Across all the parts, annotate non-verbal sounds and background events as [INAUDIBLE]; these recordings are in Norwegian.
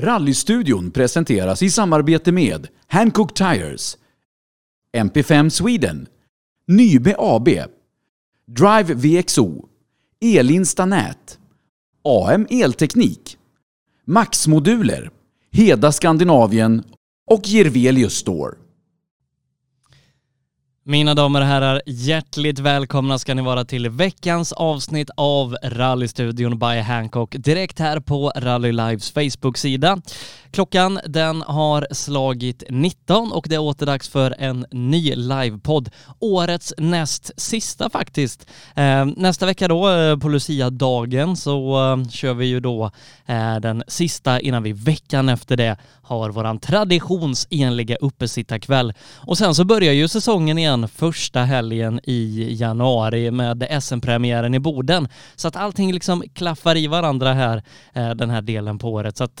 Rallystudion presenteras i samarbete med Hancock Tires, MP5 Sweden, Nybe AB, Drive VXO, Elinsta Nät, AM Elteknik, Max-moduler, Heda Skandinavien och Jirvelius Store. Mina damer och herrar, hjärtligt välkomna ska ni vara till veckans avsnitt av Rallystudion by Hancock direkt här på Rally Lives Facebook-sida. Klockan den har slagit 19 och det är återdags för en ny livepodd. Årets näst sista faktiskt. Eh, nästa vecka då eh, på Lucia-dagen så eh, kör vi ju då eh, den sista innan vi veckan efter det har våran traditionsenliga uppesittarkväll. Och sen så börjar ju säsongen igen första helgen i januari med SM-premiären i Boden. Så att allting liksom klaffar i varandra här eh, den här delen på året. Så att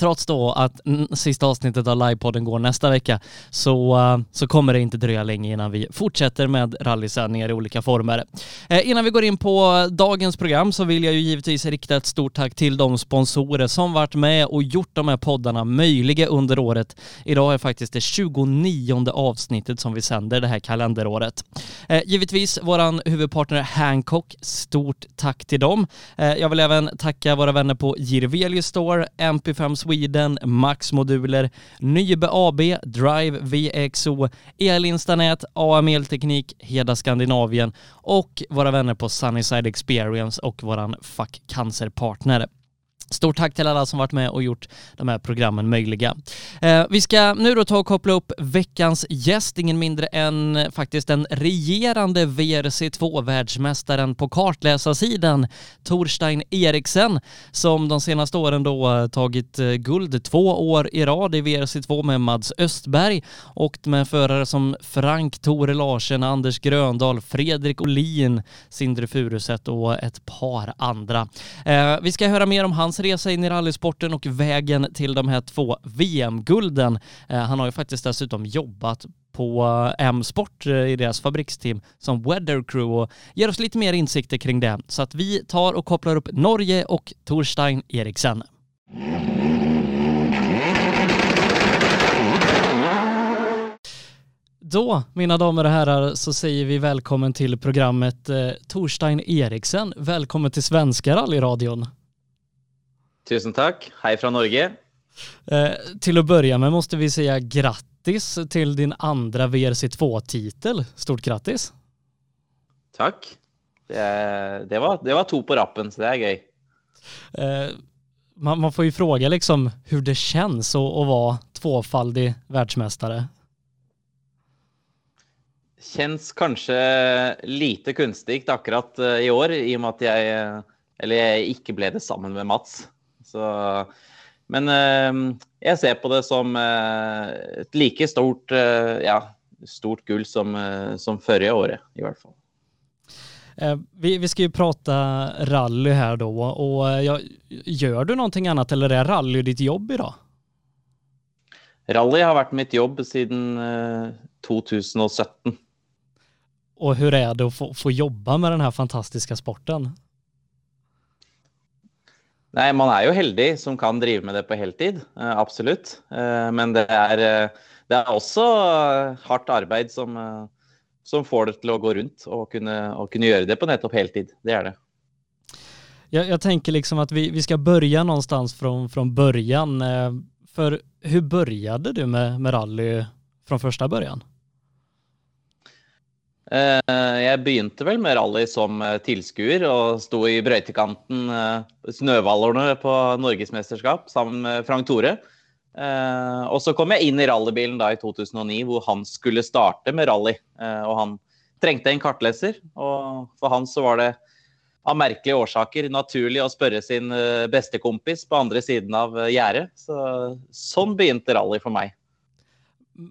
trots då att sista avsnittet av livepodden går nästa vecka så, uh, så kommer det inte dröja länge innan vi fortsätter med rallysändningar i olika former. Eh, innan vi går in på dagens program så vill jag ju givetvis rikta ett stort tack till de sponsorer som varit med och gjort de här poddarna möjliga under året. Idag är faktiskt det 29 avsnittet som vi sänder det här kalenderåret. Eh, givetvis våran huvudpartner Hancock, stort tack till dem. Eh, jag vill även tacka våra vänner på Jirvelius Store, MP5 Sweden, Max-moduler, Nybe AB, Drive VXO, Elinstanät, AM Elteknik, Heda Skandinavien och våra vänner på Sunnyside Experience och våran Fuck Cancer-partner. Stort tack till alla som varit med och gjort de här programmen möjliga. Eh, vi ska nu då ta och koppla upp veckans gäst, ingen mindre än faktisk den regerande VRC2-världsmästaren på kartläsarsidan, Torstein Eriksen, som de senaste åren då tagit eh, guld två år i rad i VRC2 med Mads Östberg och med förare som Frank Tore Larsen, Anders Gröndal, Fredrik Olin, Sindre Furuset och ett par andra. Eh, vi ska höra mer om hans resa in i rallysporten och vägen till de här två VM-gulden. Eh, han har ju faktiskt dessutom jobbat på eh, M-sport eh, i deras fabriksteam som Weather Crew och ger oss lite mer insikter kring det. Så att vi tar och kopplar upp Norge och Torstein Eriksen. Då, mina damer och herrar, så säger vi välkommen till programmet eh, Torstein Eriksen. Välkommen till Svenska rallyradion. Tusen tack. Hej från Norge. Eh, till att börja med måste vi säga grattis till din andra VRC2-titel. Stort grattis. Tack. Det, det, var, det var to på rappen, så det er gøy. Eh, man, man, får ju fråga liksom hur det känns att, att vara tvåfaldig världsmästare. Känns kanskje lite kunstig akkurat eh, i år i og med at jeg, eller jeg ikke ble det sammen med Mats. Så, men eh, jeg ser på det som eh, et like stort, eh, ja, stort gull som, som forrige året, i hvert fall. Vi, vi, ska ju prata rally här då och ja, gör du någonting annat eller är rally ditt jobb idag? Rally har vært mitt jobb siden eh, 2017. Og hvordan er det å få, få jobba med denne fantastiske sporten? Nej, man er jo heldig som kan driva med det på heltid, Absolutt. Eh, men det er, eh, det er også hardt arbeid som, som får det til å gå rundt og kunne, og kunne gjøre det på nettopp heltid. Det er det. Jag, jag tänker liksom att vi, vi ska börja någonstans från, från början. För hur började du med, med rally från första början? Eh, jeg begynte vel med rally som eh, tilskuer og sto i brøytekanten, Snøhvalerne snøhvallerne på norgesmesterskap sammen med Frank Tore. Og så kom jeg inn i rallybilen da i 2009, hvor han skulle starte med rally. Og han trengte en kartleser, og for han så var det av merkelige årsaker naturlig å spørre sin bestekompis på andre siden av gjerdet. Så, sånn begynte rally for meg.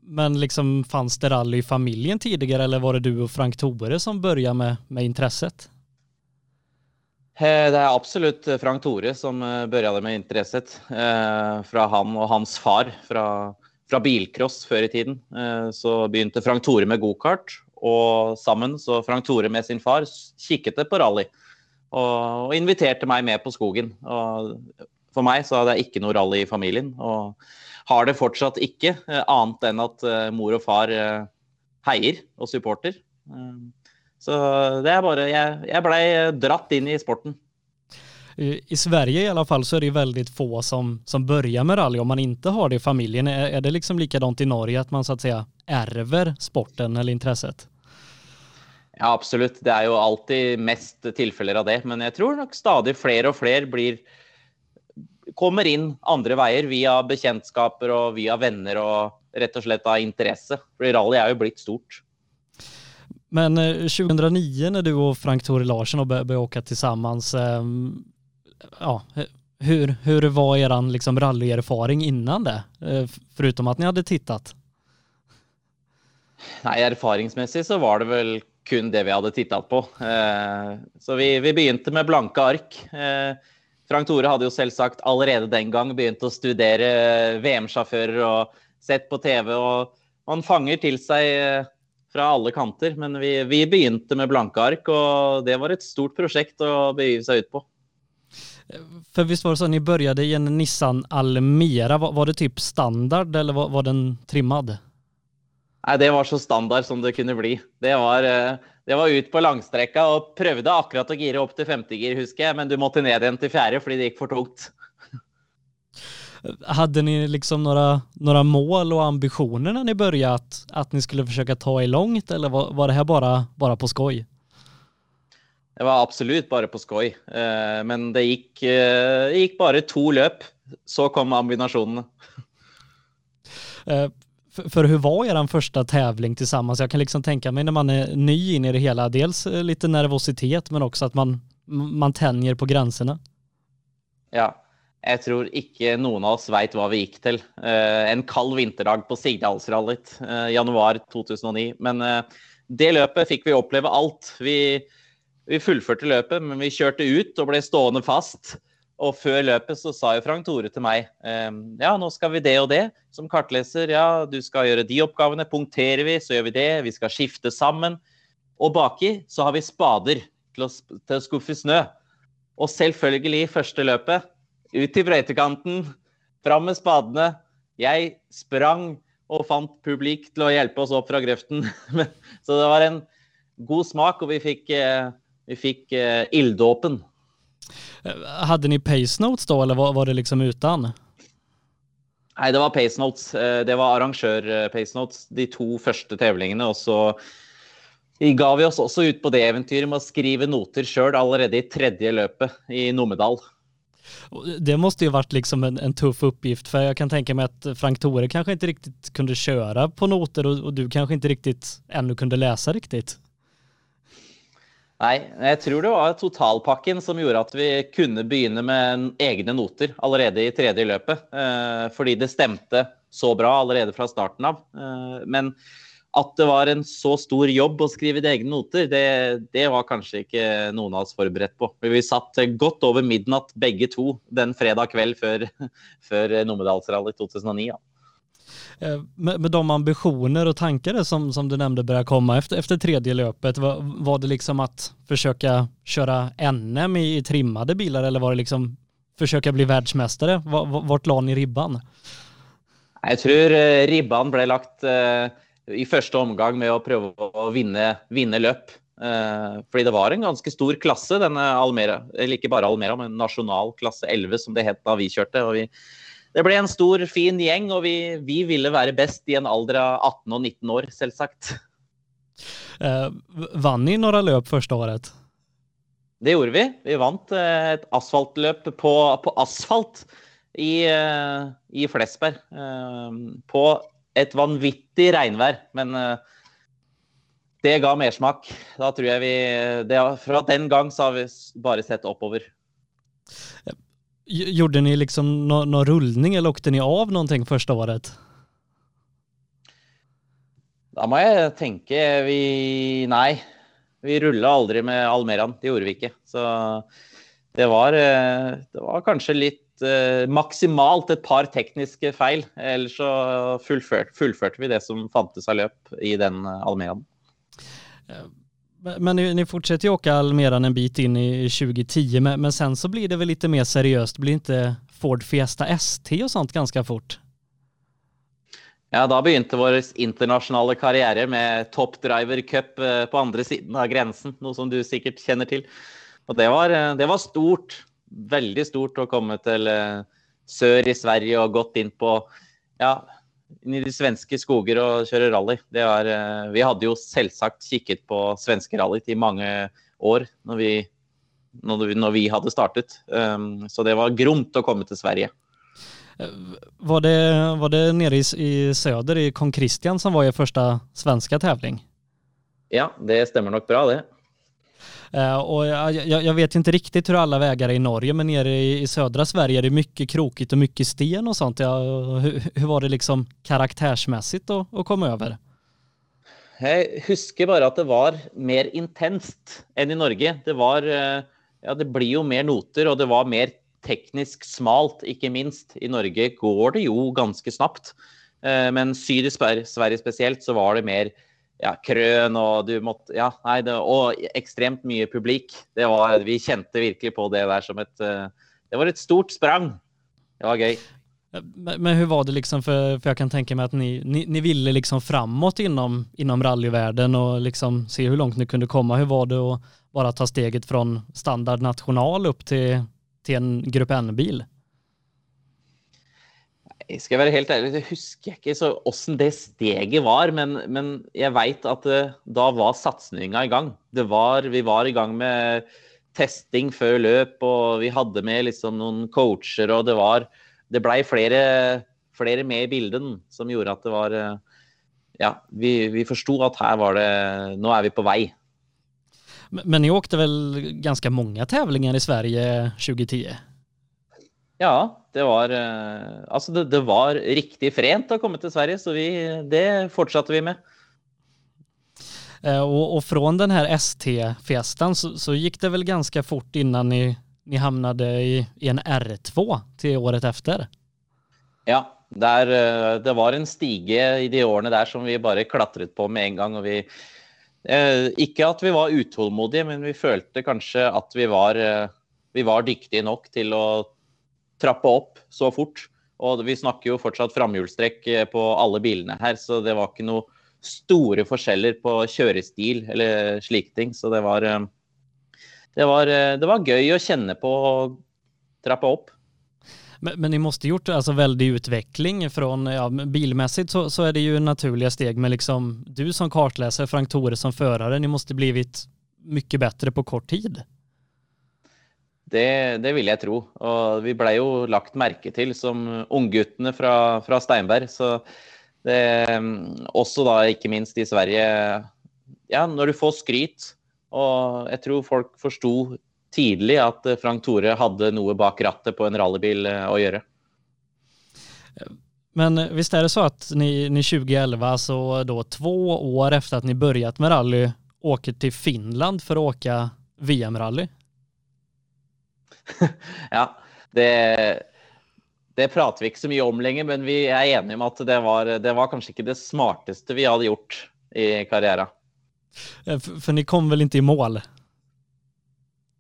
Men liksom fanns det rally i familjen tidigare eller var det du och Frank Tore som började med, med intresset? Eh, det er absolutt Frank Tore som begynte med interesse. Fra han og hans far Fra, fra bilcross før i tiden. Så begynte Frank Tore med gokart og sammen så Frank Tore med sin far kikket på rally Og, og, inviterte meg med på skogen. Og for meg så hadde jeg ikke noe rally i familien. Og har det fortsatt ikke, annet enn at mor og far heier og supporter. Så det er bare Jeg, jeg blei dratt inn i sporten. I Sverige i alla fall så er det veldig få som, som börjar med rally om man ikke har det i familjen. Er, det liksom likadant i Norge at man så att säga ärver sporten eller intresset? Ja, absolutt. Det er jo alltid mest tilfeller av det. Men jeg tror nok stadig flere og flere blir kommer inn andre veier via bekjentskaper og via venner og rett og slett av interesse. For rally er jo blitt stort. Men 2009 når du og Frank Tore Larsen började åka tillsammans, sammen, ja, hur, hur var er liksom rallyerfaring innan det? Eh, förutom att ni hadde tittat? Nei, erfaringsmessig så var det vel kun det vi hadde tittat på. Eh, så vi, vi begynte med blanke ark. Frank Tore hadde jo selvsagt allerede den gang begynt å studere VM-sjåfører og sett på TV, og man fanger til seg fra alle kanter. Men vi, vi, begynte med blanke ark, og det var et stort prosjekt å begynne seg ut på. For visst var det sånn, ni började i en Nissan Almera. Var, var det typ standard, eller var, var den trimmad? Nei, det var så standard som det kunne bli. Det var, eh, det var ut på langstrekka og prøvde akkurat å gire opp til femtegir, husker jeg, men du måtte ned igjen til fjerde fordi det gikk for tungt. [LAUGHS] Hadde ni liksom några, några mål og ambitioner når ni började at dere skulle å ta i langt, eller var, var det her bare, bare på skoj? Det var absolutt bare på skoj, eh, men det gikk, eh, gikk bare to løp. Så kom ambinasjonene. Eh, för hur var er första tävling tillsammans? Jag kan liksom tänka mig när man är ny in i det hela, dels lite nervositet men også at man, man tänjer på gränserna. Ja, jeg tror ikke noen av oss veit hva vi gikk til. Uh, en kald vinterdag på Sigdalsrallyt, uh, januar 2009. Men uh, det løpet fikk vi oppleve alt. Vi, vi, fullførte løpet, men vi kjørte ut og ble stående fast. Og før løpet så sa jo Frank Tore til meg ja, nå skal vi det og det som kartleser. Ja, du skal gjøre de oppgavene. Punkterer vi, så gjør vi det. Vi skal skifte sammen. Og baki så har vi spader til å, til å skuffe snø. Og selvfølgelig, første løpet ut til brøytekanten, fram med spadene. Jeg sprang og fant publik til å hjelpe oss opp fra grøften. [LAUGHS] Så det var en god smak, og vi fikk, eh, vi fikk eh, ilddåpen. Hadde ni pace notes da, eller var det liksom uten? Nei, det var pace notes. Eh, det var arrangør-pace notes de to første tevlingene. Og så ga vi oss også ut på det eventyret med å skrive noter sjøl allerede i tredje løpet i Numedal. Det måste ju varit liksom en, en, tuff uppgift för jag kan tänka mig att Frank Tore kanskje ikke riktigt kunde köra på noter og, og du kanskje ikke riktigt ännu kunde läsa riktigt. Nei, jeg tror det var totalpakken som gjorde at vi kunne begynne med egne noter allerede i tredje løpet. Eh, fordi det stemte så bra allerede fra starten av. Eh, men at det var en så stor jobb å skrive egne noter, det, det, var kanskje ikke noen av oss forberedt på. Vi satt godt over midnatt begge to den fredag kveld før, [LAUGHS] før Numedalsrally 2009. Ja. Eh, med, med, de ambitioner och tankar som, som du nämnde börjar komma efter, efter tredje löpet, var, var det liksom att försöka köra NM i, i trimmade bilar eller var det liksom försöka bli världsmästare? Vart la ni ribban? Jeg tror eh, ribban ble lagt uh i første omgang med å prøve å vinne, vinne løp. Uh, fordi det var en ganske stor klasse, denne Almera. Eller ikke bare Almera, men nasjonal klasse 11, som det het da vi kjørte. og vi det ble en stor, fin gjeng, og vi, vi, ville være best i en alder av 18 og 19 år, selvsagt. Eh, vant ni noen løp første året? Det gjorde vi. Vi vant eh, et asfaltløp på, på asfalt i, eh, i Flesberg. Eh, på et vanvittig regnvær. Men det ga mersmak. Da tror jeg vi det, Fra den gang så har vi bare sett oppover. Gjorde ni liksom någon no rullning, eller åkte ni av någonting första året? Da må jeg tenke vi Nei. Vi rulla aldri med Almeraen. Det gjorde vi ikke. Så det var, eh, det var kanskje litt uh, maksimalt et par tekniske feil. Ellers så fullførte, fullførte vi det som fantes av løp i den uh, Almeaen. Men ni, ni fortsätter ju åka Almeran en bit in i 2010, men, men sen så blir det väl lite mer seriöst? Blir inte Ford Fiesta ST och sånt ganska fort? Ja, da begynte vår internasjonale karriere med Top Driver Cup eh, på andre siden av grensen, noe som du sikkert kjenner til. Og det var, eh, det var stort, veldig stort å komme til eh, sør i Sverige og gått inn på ja, inn i de svenske skoger og kjøre rally. Det var, vi hadde jo selvsagt kikket på svenske rally i mange år når vi, når vi, når vi hadde startet. Um, så det var gromt å komme til Sverige. Var det, var det nede i, i söder i Kong Christian som var i første svenske tävling? Ja, det stemmer nok bra det. Uh, och jag, jag, vet inte riktigt hur alla vägar är i Norge, men nere i, i, södra Sverige är det mycket krokigt och mycket sten och sånt. Ja, hur, hur, var det liksom karaktärsmässigt att, att komma över? Jag husker bara att det var mer intenst än i Norge. Det var, eh, ja, det blir ju mer noter och det var mer teknisk smalt, ikke minst. I Norge går det jo ganske snapt. Eh, men syd i Sverige spesielt så var det mer ja, krøn og du måtte Ja, nei, det, og ekstremt mye publikk. Det var, vi kjente virkelig på det der som et eh, Det var et stort sprang. Det var gøy. Men, men hur var det liksom, för, för jag kan tänka mig att ni, ville liksom framåt inom, inom rallyvärlden och liksom se hur långt ni kunde komma. Hur var det att bara ta steget från standard national upp till til en gruppe N-bil? Jeg skal være helt ærlig, det husker jeg ikke så åssen det steget var. Men, men jeg veit at eh, da var satsinga i gang. Var, vi var i gang med testing før løp, og vi hadde med liksom noen coacher, og det var Det blei flere, flere med i bilden som gjorde at det var eh, Ja, vi, vi forsto at her var det Nå er vi på vei. Men ni åkte vel ganske mange tävlingar i Sverige 2010? Ja, det var, Altså, alltså det, det var riktig frent å komme til Sverige, så vi, det fortsatte vi med. Og, og fra från den här ST-festen så, så, gikk det vel ganske fort innan ni, havnet hamnade i, i en R2 til året efter? Ja, der, eh, det var en stige i de årene der som vi bare klatret på med en gang. og vi Eh, ikke at vi var utålmodige, men vi følte kanskje at vi var, eh, vi var dyktige nok til å trappe opp så fort. Og vi snakker jo fortsatt framhjulstrekk eh, på alle bilene her, så det var ikke noe store forskjeller på kjørestil eller slike ting. Så det var, det var, det var gøy å kjenne på å trappe opp. Men, men ni måste gjort alltså veldig utveckling från, ja, bilmässigt så, så er det ju naturliga steg, men liksom du som kartläsare, Frank Tore som förare, ni måste blivit mycket bättre på kort tid. Det, det vil jeg tro. Og vi ble jo lagt merke til som ungguttene fra, fra Steinberg. Så det Også da ikke minst i Sverige. Ja, når du får skryt, og jeg tror folk forsto tidlig at eh, Frank Tore hadde noe bak rattet på en rallybil eh, å gjøre. Men visst det det så at ni, ni 2011, så da to år efter at ni begynte med rally, åker til Finland for å åke VM-rally? [LAUGHS] ja, det, det prater vi ikke så mye om lenger, men vi er enige om at det var, det var kanskje ikke det smarteste vi hadde gjort i karrieren. For ni kom vel ikke i mål?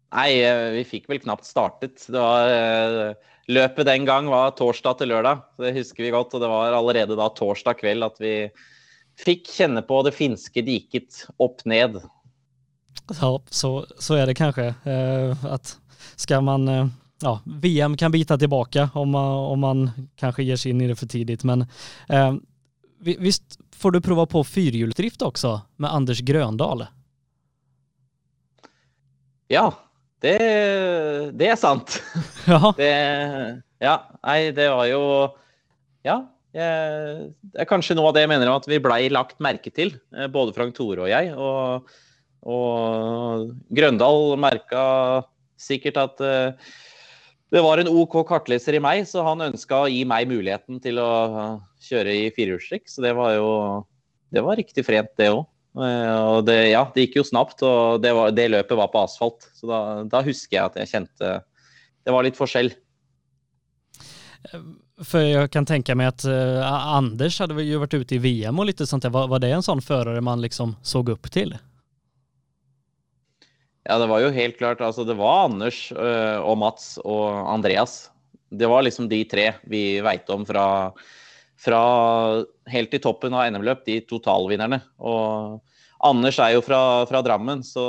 Nei, eh, vi fikk vel knapt startet. Det var, eh, løpet den gang var torsdag til lørdag. Det husker vi godt. Og det var allerede da torsdag kveld at vi fikk kjenne på det finske diket opp ned. Ja, så, så er det kanskje. Eh, att ska man, eh, ja, VM kan bita tillbaka om man, om man kanske ger sig in i det för tidigt. Men eh, visst får du prova på fyrhjulsdrift också med Anders Gröndal? Ja, det, det er sant. [LAUGHS] Ja. Det, ja. Nei, det var jo Ja. Jeg, det er kanskje noe av det jeg mener om at vi blei lagt merke til, eh, både Frank Tore og jeg. Og, og Grøndal merka sikkert at uh, det var en OK kartleser i meg, så han ønska å gi meg muligheten til å kjøre i firehjulstrekk. Så det var jo det var riktig frent, det òg. Eh, og det, ja, det gikk jo snapt, og det, var, det løpet var på asfalt. Så da, da, husker jeg at jeg kjente det var litt forskjell. For jeg kan tenke meg at uh, Anders hadde jo vært ute i VM og litt sånt. Var, var det en sånn fører man liksom så opp til? Ja, det var jo helt klart. Altså, det var Anders øh, og Mats og Andreas. Det var liksom de tre vi veit om fra, fra helt i toppen av NM-løp, de totalvinnerne. Og Anders er jo fra, fra Drammen, så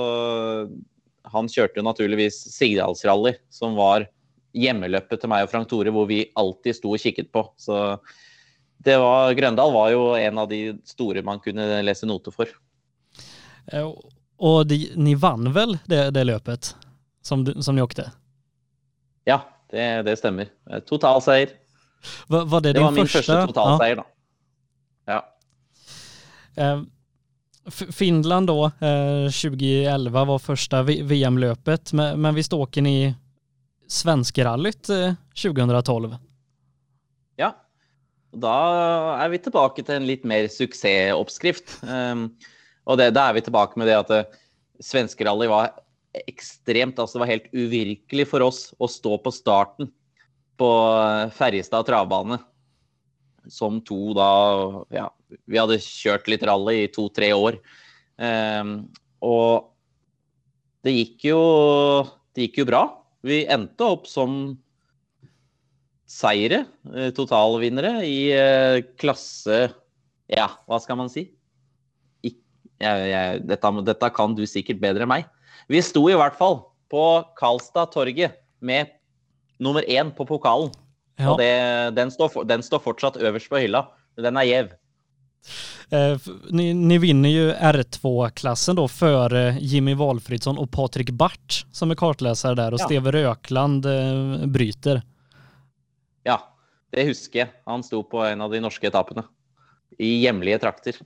han kjørte jo naturligvis Sigdalsrally, som var hjemmeløpet til meg og Frank Tore, hvor vi alltid sto og kikket på. Så det var, Grøndal var jo en av de store man kunne lese noter for. Eh, og de, ni vann vel det, det løpet som, som ni åkte? Ja, det, det stemmer. Totalseier. Var, var det, det var min første, første totalseier, ja. da. Ja. Eh, Finland då, eh, 2011 var första VM-löpet, men, men visst åker ni svenskerallyt eh, 2012? Ja, da er vi tilbake til en litt mer suksessoppskrift. Um, og det, da er vi tilbake med det at uh, svenskerally var ekstremt Altså det var helt uvirkelig for oss å stå på starten på uh, Ferjestad travbane som to da Ja, vi hadde kjørt litt rally i to-tre år. Um, og det gikk jo Det gikk jo bra. Vi endte opp som seire, uh, totalvinnere, i klasse Ja, hva skal man si? Jeg, jeg, dette, dette kan du sikkert bedre enn meg. Vi sto i hvert fall på Karlstad-torget med nummer én på pokalen. Ja. Og det, den, står, den, står, fortsatt øverst på hylla. Den er gjev. Eh, ni, ni, vinner jo R2-klassen da før Jimmy Walfridsson og Patrik Barth, som er kartleser der, og ja. Steve Røkland eh, bryter. Ja, det husker jeg. Han sto på en av de norske etappene. I hjemlige trakter.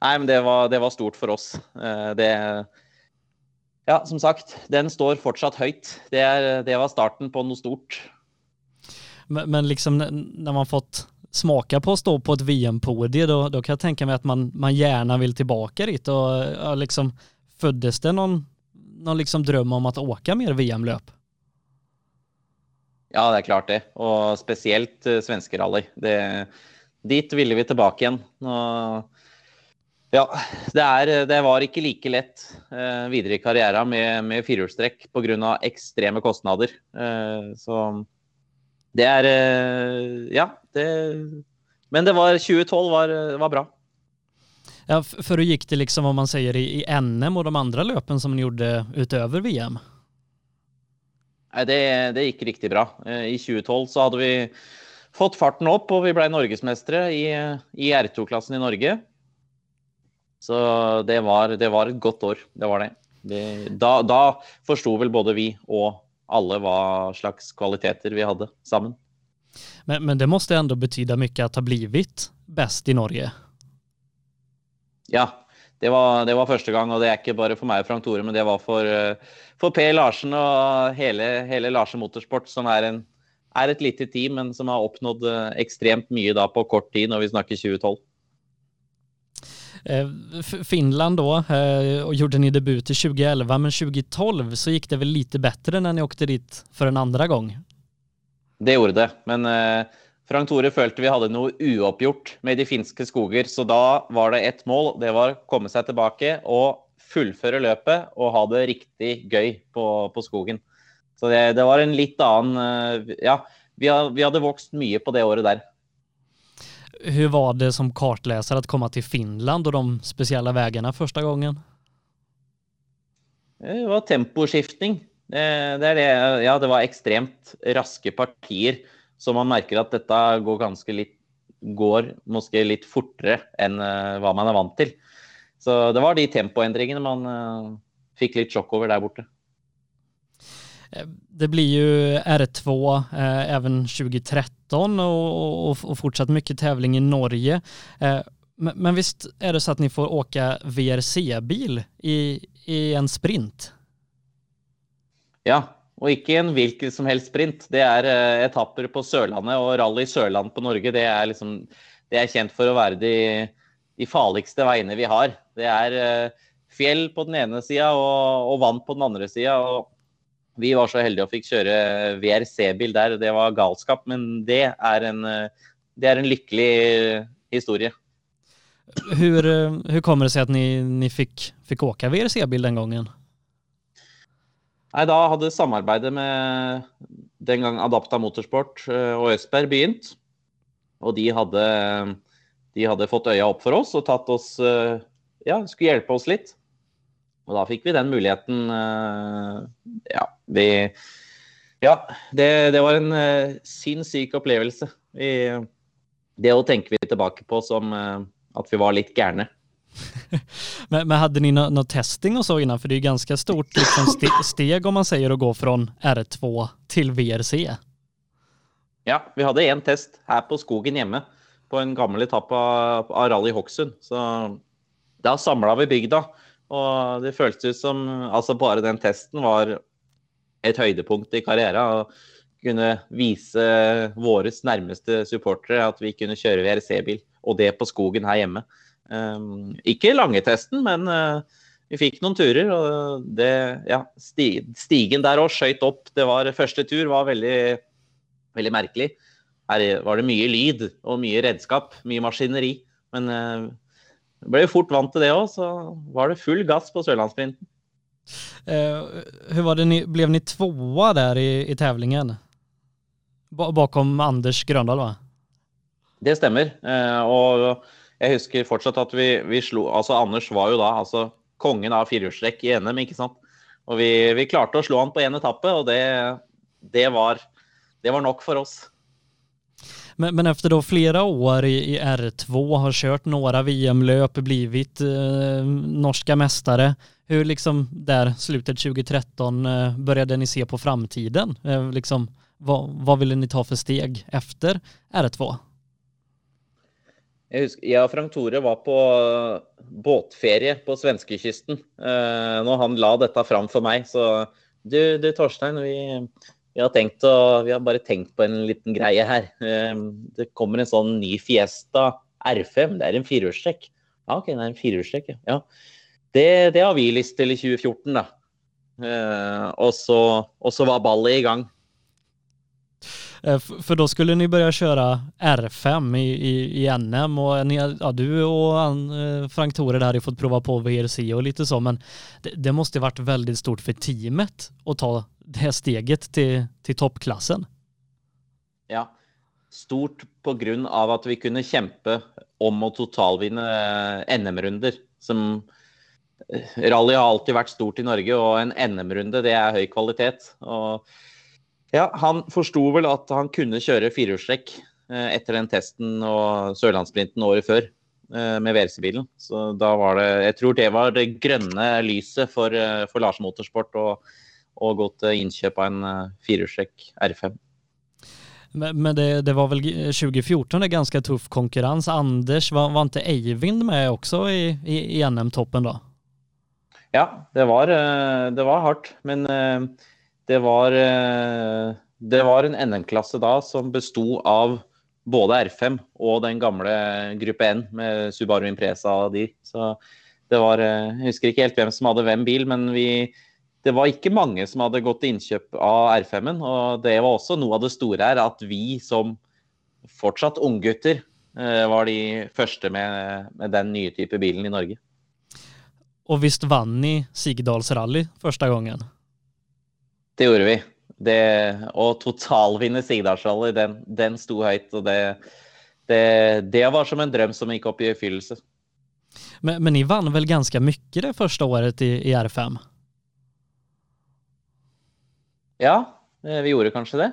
Nei, men det var, det var stort for oss. Eh, det Ja, som sagt, den står fortsatt høyt. Det, er, det var starten på noe stort. Men, men liksom når man fått smaka på å stå på et VM-podium, da, kan jeg tenke meg at man, man gjerne vil tilbake dit. Og, ja, liksom, Føddes det noen, noen liksom drøm om å åke mer VM-løp? Ja, det er klart det. Og spesielt uh, svenskerally. Dit ville vi tilbake igjen. Og, ja, det, er, det, var ikke like lett uh, videre i karrieren med, med firehjulstrekk pga. ekstreme kostnader. Uh, så det er uh, Ja, det Men det var 2012 var, var bra. Ja, for du gikk det liksom om man sier i, i NM og de andre løpene som du gjorde utover VM? Nei, det, det, gikk riktig bra. I 2012 så hadde vi fått farten opp, og vi ble norgesmestere i, i R2-klassen i Norge. Så det var, det var, et godt år. Det var det. det da da forsto vel både vi og alle hva slags kvaliteter vi hadde sammen. Men, men det måtte ändå betyda mye at ha blivit best i Norge? Ja, det var, det var, første gang, og det er ikke bare for meg og Frank Tore, men det var for, for Per Larsen og hele, hele Larsen Motorsport, som er, en, er, et lite team, men som har oppnådd ekstremt mye da på kort tid, når vi snakker 2012. Eh, Finland då, eh, och gjorde ni debut i 2011, men 2012 så gick det väl lite bättre när ni åkte dit för en andra gång? Det gjorde det, men eh, Frank Tore følte vi hadde noe uoppgjort med de finske skoger, så da var det ett mål. Det var å komme seg tilbake og fullføre løpet og ha det riktig gøy på, på skogen. Så det, det, var en litt annen Ja, vi, vi hadde vokst mye på det året der. Hur var det som kartläsare att komma till Finland och de speciella vägarna första gången? Det var temposkiftning. Det, det, ja, det var ekstremt raske partier, så man merker at dette går ganske litt går måske litt fortere enn uh, hva man er vant til. Så det var de tempoendringene man uh, fikk litt sjokk over der borte. Eh, det blir ju R2 eh, även 2013 och, och, och, fortsatt mycket tävling i Norge. Eh, men, men, visst är det så att ni får åka VRC-bil i, i en sprint? Ja, og ikke en hvilken som helst sprint. Det er eh, etapper på Sørlandet, og Rally Sørland på Norge det er, liksom, det er kjent for å være de, de farligste veiene vi har. Det er eh, fjell på den ene sida og, og, vann på den andre sida. Vi var så heldige og fikk kjøre VRC-bil der. Det var galskap, men det er en, det er en lykkelig historie. Hur, hur kommer det seg at ni, ni fikk, fikk åka VRC-bil den gangen? Nei, da hadde samarbeidet med den gang Adapta Motorsport og Østberg begynt. Og de hadde, de hadde fått øya opp for oss og tatt oss Ja, skulle hjelpe oss litt. Og da fikk vi den muligheten. Vi Ja, det, det var en sinnssyk opplevelse. Vi, det å tenke vi tilbake på som at vi var litt gærne. [LAUGHS] men, men hadde ni noe, no testing og så innan? For det er jo ganske stort liksom st steg om man sier å gå fra R2 til VRC. Ja, vi hadde en test her på skogen hjemme på en gammel etappe av, av Rally Hokksund. Så da samla vi bygda. Og det føltes ut som Altså, bare den testen var et høydepunkt i karrieren. Og kunne vise våre nærmeste supportere at vi kunne kjøre VRC-bil, og det på skogen her hjemme. Um, ikke langetesten, men uh, vi fikk noen turer. Og det, ja, sti, stigen der òg skøyt opp. Det var, første tur var veldig, veldig merkelig. Her var det mye lyd og mye redskap, mye maskineri. Men uh, ble jo fort vant til det òg, så var det full gass på Sørlandssprinten. Uh, hur var det ni, blev ni tvåa där i, i tävlingen? bakom Anders Grøndal, va? Det stemmer. Uh, og jeg husker fortsatt at vi, vi, slo Altså, Anders var jo da altså kongen av firehjulstrekk i NM, ikke sant. Og vi, vi, klarte å slå han på én etappe, og det, det, var, det, var, nok for oss. Men, men efter då flera år i, i R2, har kört några VM-löp, blivit eh, norska mästare. Hur liksom där slutet 2013 eh, började ni se på framtiden? Eh, liksom, vad, vad ville ni ta för steg efter R2? Jeg, husker, jeg og Frank Tore var på båtferie på svenskekysten eh, når han la dette fram for meg. Så du, du Torstein, vi, vi, har tenkt å, vi har bare tenkt på en liten greie her. Eh, det kommer en sånn ny Fiesta R5. Det er en firehjulstrekk. Ja, OK, det er en firehjulstrekk, ja. Det, det, har vi lyst til i 2014, da. Eh, og, så, og så var ballet i gang. For för då skulle ni börja köra R5 i, i, i NM och ni, ja, du och eh, Frank har ju fått prova på VRC och lite så, men det, det måste varit väldigt stort för teamet att ta det steget till, till toppklassen. Ja, stort på grunn av at vi kunne kjempe om å totalvinne eh, NM-runder. Som Rally har alltid vært stort i Norge, og en NM-runde det er høy kvalitet. Og ja, han forsto vel at han kunne kjøre firehjulstrekk eh, etter den testen og Sørlandssprinten året før eh, med VRC-bilen. Så da var det Jeg tror det var det grønne lyset for, eh, for Lars Motorsport å, å gå til innkjøp av en firehjulstrekk R5. Men, det, det, var vel 2014 det ganske tuff konkurranse. Anders, var, var ikke Eivind med også i, i, i NM-toppen då? Ja, det var, det var hardt. Men det var, eh, det var en NM-klasse da som besto av både R5 og den gamle gruppe N med Subaru Impresa og de. Så det var eh, Jeg husker ikke helt hvem som hadde hvem bil, men vi det var ikke mange som hadde gått til innkjøp av R5-en. Og det var også noe av det store her, at vi som fortsatt unggutter eh, var de første med, med, den nye type bilen i Norge. Og visst vant ni Sigdalsrally første gangen? Det gjorde vi. Det, å totalvinne Sigdalsrally, den, den sto høyt. Og det, det, det, var som en drøm som gikk opp i oppfyllelse. Men, men ni vann vel ganske mye det første året i, i R5? Ja, eh, vi gjorde kanskje det.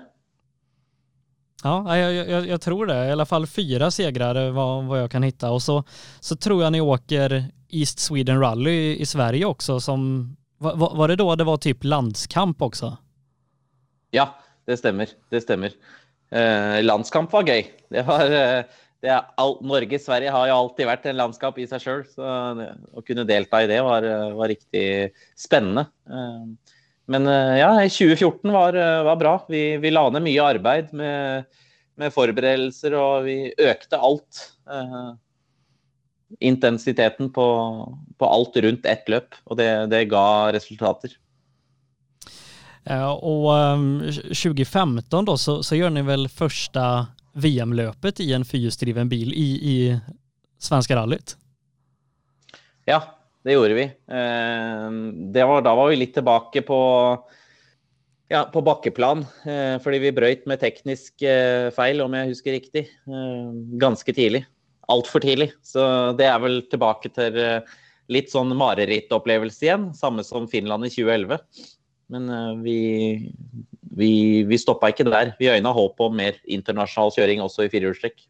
Ja, jeg, jeg, jeg, tror det. I alle fall fire segrar var hva jeg kan hitta. Og så, så tror jeg ni åker East Sweden Rally i, Sverige også, som var, var, det da det var typ landskamp også? Ja, det stemmer. Det stemmer. Eh, landskamp var gøy. Det var eh, det all, Norge-Sverige har jo alltid vært en landskamp i seg sjøl, så å kunne delta i det var, eh, var riktig spennende. Eh, men ja, 2014 var, var bra. Vi, vi, la ned mye arbeid med, med forberedelser, og vi økte alt intensiteten på, på, alt rundt ett løp, og det, det ga resultater. Uh, og um, 2015 då, så, så gjør ni vel første VM-løpet i en fyrhjulsdriven bil i, i svenska rallyt? Ja, det gjorde vi. Uh, det var, da var vi litt tilbake på Ja, på bakkeplan. Eh, fordi vi brøyt med teknisk eh, feil, om jeg husker riktig. Eh, ganske tidlig. Altfor tidlig. Så det er vel tilbake til eh, litt sånn marerittopplevelse igjen. Samme som Finland i 2011. Men eh, vi, vi, vi stoppa ikke der. Vi øyna håp om mer internasjonal kjøring også i firehjulstrekk.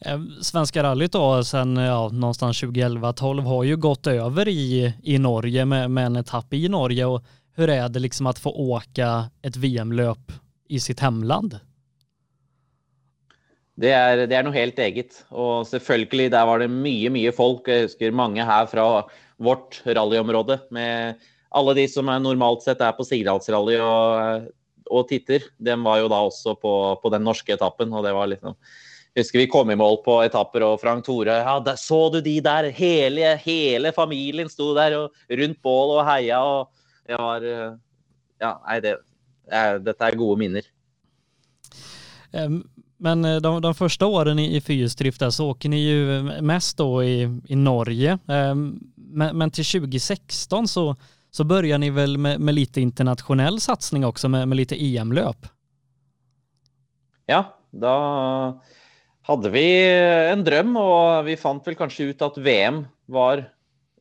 Eh, Svenska rallyt då sen ja, någonstans 2011-12 har ju gått över i, i Norge med, med en etapp i Norge hur är det liksom att få åka ett VM-løp i sitt hemland? Det er, det er, noe helt eget. Og selvfølgelig, der var det mye, mye folk. Jeg husker mange her fra vårt rallyområde. Med alle de som er normalt sett er på Sigdalsrally og, og titter. De var jo da også på, på, den norske etappen. og det var liksom jeg husker vi kom i mål på etapper, og Frank Tore ja, der, Så du de der? Hele, hele familien sto der og rundt bål og heia. og det var Ja, nei, det, dette er gode minner. Men eh, de, de första åren i, i fyrhjulsdrift så åker ni ju mest då i, i Norge. Men, men till 2016 så, så börjar ni väl med, med lite internationell satsning också med, med lite EM-løp? Ja, da hadde vi en drøm, og vi fant vel kanskje ut at VM var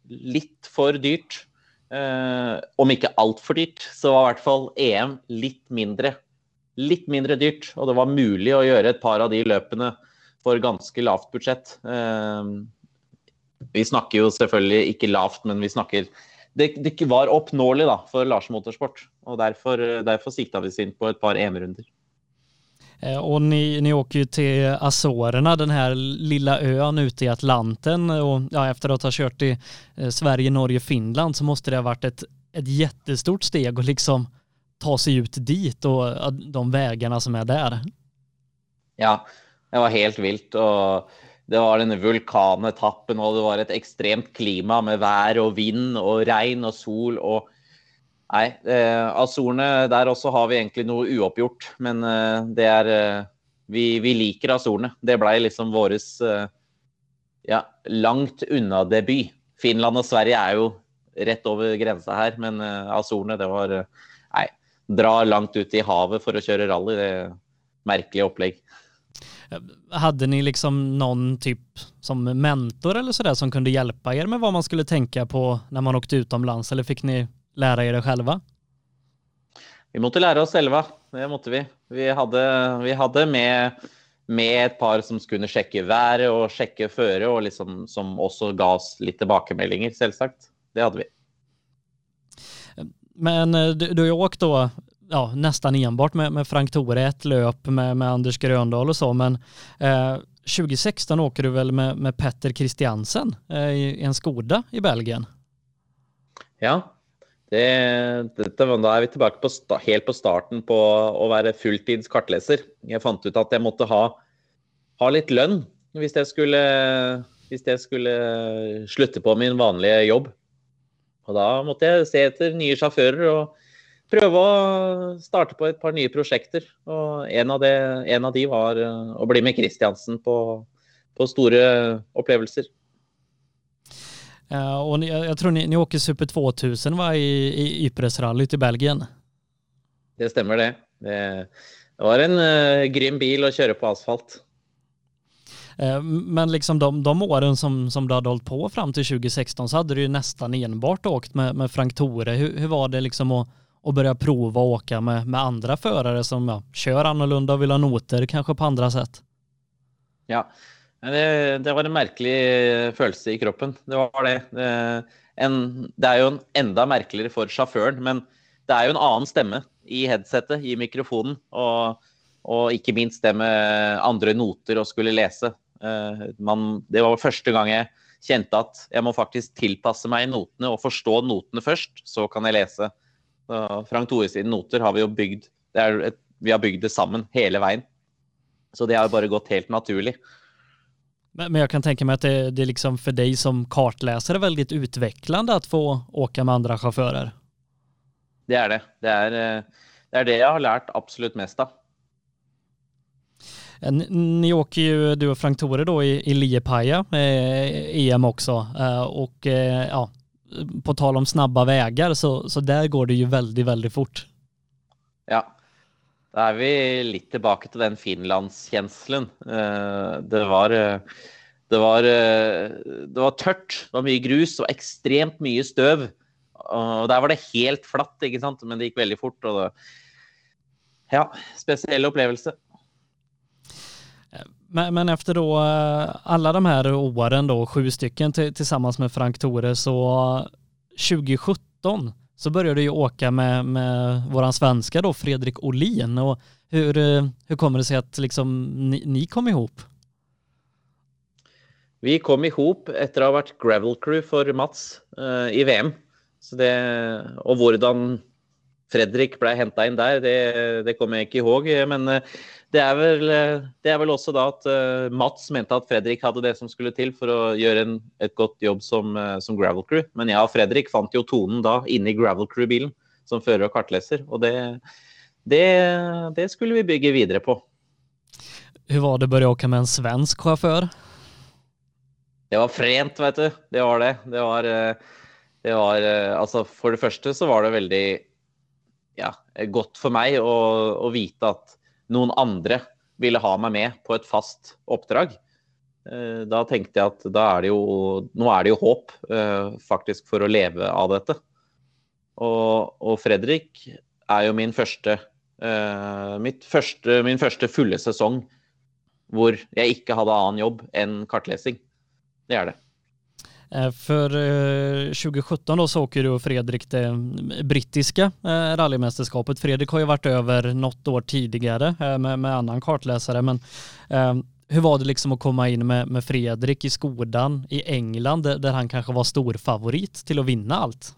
litt for dyrt. Eh, om ikke altfor dyrt, så var i hvert fall EM litt mindre. Litt mindre dyrt, og det var mulig å gjøre et par av de løpene for ganske lavt budsjett. Eh, vi snakker jo selvfølgelig ikke lavt, men vi snakker Det, det var oppnåelig da, for Lars Motorsport, og derfor, derfor sikta vi oss inn på et par EM-runder. Og och ni, åker ju till Azorerna, den här lilla ön ute i Atlanten och ja, efter att ha kört i eh, Sverige, Norge, Finland så måste det ha vært et, et jättestort steg att liksom ta sig ut dit och de vägarna som är där. Ja, det var helt vilt och det var denne vulkanetappen og det var et ekstremt klima med vær og vind og regn og sol og Nei, eh, Azorene der også har vi egentlig noe uoppgjort. Men eh, det er eh, vi, vi, liker Azorene. Det blei liksom våres eh, ja, langt unna debut. Finland og Sverige er jo rett over grensa her, men eh, Azorene, det var eh, Nei, dra langt ut i havet for å kjøre rally. Det er merkelig opplegg. Hadde ni liksom noen typ som mentor eller sådär som kunne hjelpe dere med hva man skulle tenke på når man åkte utomlands eller fikk ni lære dere selv? Vi måtte lære oss selv, det måtte vi. Vi hadde, vi hadde med, med, et par som skulle sjekke været og sjekke føret, og liksom, som også ga oss litt tilbakemeldinger, selvsagt. Det hadde vi. Men eh, du, du har ju åkt då ja, nästan enbart med, med Frank Tore, ett löp med, med Anders Gröndal och så, men eh, 2016 åker du väl med, med Petter Christiansen eh, i, i en Skoda i Belgien? Ja, det, dette, da er vi tilbake på, helt på starten på å være fulltids kartleser. Jeg fant ut at jeg måtte ha, ha litt lønn hvis jeg, skulle, hvis jeg skulle slutte på min vanlige jobb. Og da måtte jeg se etter nye sjåfører og prøve å starte på et par nye prosjekter. Og en av, det, en av de var å bli med Kristiansen på, på store opplevelser. Uh, og ni, jeg tror ni, ni åker Super 2000 va, i, i Ypres-rallyet i Belgien? Det stemmer det. Det, det var en uh, grym bil å kjøre på asfalt. Uh, men liksom de, de åren som, som du hade hållit på fram till 2016 så hade du ju nästan enbart åkt med, med Frank Tore. Hur, var det liksom att, att börja prova att åka med, med andra förare som ja, kör annorlunda och vill ha noter kanske på andra sätt? Ja, det, det, var en merkelig følelse i kroppen. Det var det. Det, en, det er jo en enda merkeligere for sjåføren, men det er jo en annen stemme i headsetet, i mikrofonen. Og, og ikke minst det med andre noter å skulle lese. Eh, man, det var første gang jeg kjente at jeg må faktisk tilpasse meg notene og forstå notene først, så kan jeg lese. Frank Tore sine noter har vi jo bygd et, Vi har bygd det sammen hele veien. Så det har bare gått helt naturlig. Men, jeg kan tenke meg at det, det liksom for deg som kartleser er veldig utviklende å få åke med andre sjåfører? Det er det. Det är eh, det, jeg det har lært absolutt mest av. Ni åker ju, du och Frank Tore då i, i Liepaja, eh, EM också. Eh, och eh, ja, på tal om snabba vägar så, så där går det ju väldigt, väldigt fort. Ja. Da er vi litt tilbake til den finlandskjenselen. Det var det var, det var tørt, det var mye grus og ekstremt mye støv. Og der var det helt flatt, men det gikk veldig fort. Og det, ja, spesiell opplevelse. Men, men, efter då eh, alla de här åren då, sju stycken tillsammans med Frank Tore, så 2017 så började du åka med, med våran svenska då, Fredrik Olin. Och hur, eh, hur kommer det sig att liksom ni, ni kom ihop? Vi kom ihop etter å ha vært gravel crew for Mats uh, i VM. Det, og hvordan Fredrik ble henta inn der, det, det, kommer jeg ikke ihåg. Men det er, vel, det er vel også da at uh, Mats mente at Fredrik hadde det som skulle til for å gjøre en, et godt jobb som, uh, som gravel crew. Men jeg og Fredrik fant jo tonen da inne i gravel crew-bilen som fører og kartleser. Og det, det, det, skulle vi bygge videre på. Hvordan var det å begynne å med en svensk sjåfør? Det var frent, vet du. Det var det. Det var, det var Altså, for det første så var det veldig ja, godt for meg å, å, vite at noen andre ville ha meg med på et fast oppdrag. Eh, da tenkte jeg at er jo Nå er det jo håp eh, faktisk for å leve av dette. Og, og Fredrik er jo min første, eh, første, min første fulle sesong hvor jeg ikke hadde annen jobb enn kartlesing. Det er det. Eh, för 2017 eh, då så åker du och Fredrik det brittiska eh, rallymästerskapet. Fredrik har ju varit över något år tidigare med, med annan kartläsare, men hur var det liksom att komma in med, med Fredrik i Skodan i England där han kanske var stor favorit till att vinna allt?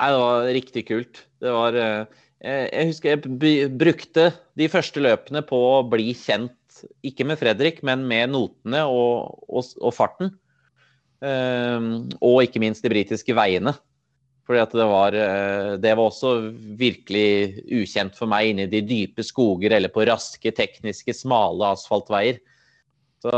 Nei, det var riktig kult. Det var jeg brukte de første løpene på å bli kjent, ikke med Fredrik, men med notene og, og, og farten. Ehm, og ikke minst de britiske veiene. Fordi at det var, eh, det var også virkelig ukjent for meg inni de dype skoger eller på raske, tekniske, smale asfaltveier. Så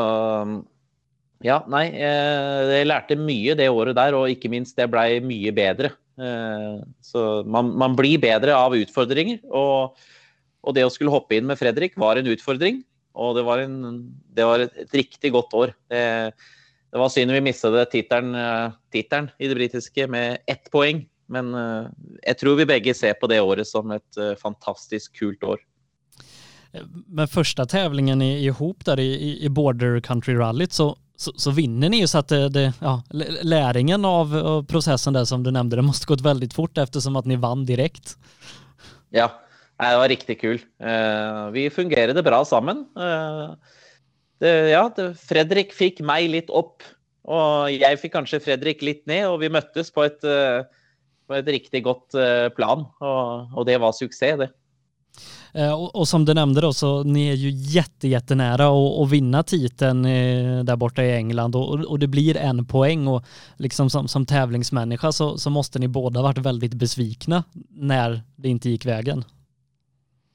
ja, nei, eh, jeg lærte mye det året der, og ikke minst det blei mye bedre. Eh, så man, man, blir bedre av utfordringer. Og, og, det å skulle hoppe inn med Fredrik var en utfordring. Og det var, en, det var et, et, riktig godt år. Det, det var synd vi mistet tittelen, eh, i det britiske med ett poeng. Men eh, jeg tror vi begge ser på det året som et eh, fantastisk kult år. Men første tävlingen ihop der i, i Border Country Rallyt så, så, så, vinner ni ju så att det, det, ja, läringen av, av, der där som du nämnde, det måste gått väldigt fort eftersom att ni vann direkt. Ja, det var riktig kul. Vi fungerade bra sammen. Det, ja, det, Fredrik fikk meg litt opp, og jeg fikk kanskje Fredrik litt ned. Og vi møttes på et, eh, på et riktig godt eh, plan, og, og, det var suksess, det. Og och, och, som du nämnde då så ni är ju jätte, jättenära att, att vinna titeln där borta i England och, och, det blir en poäng och liksom som, som tävlingsmänniska så, så måste ni båda varit väldigt besvikna när det inte gick vägen.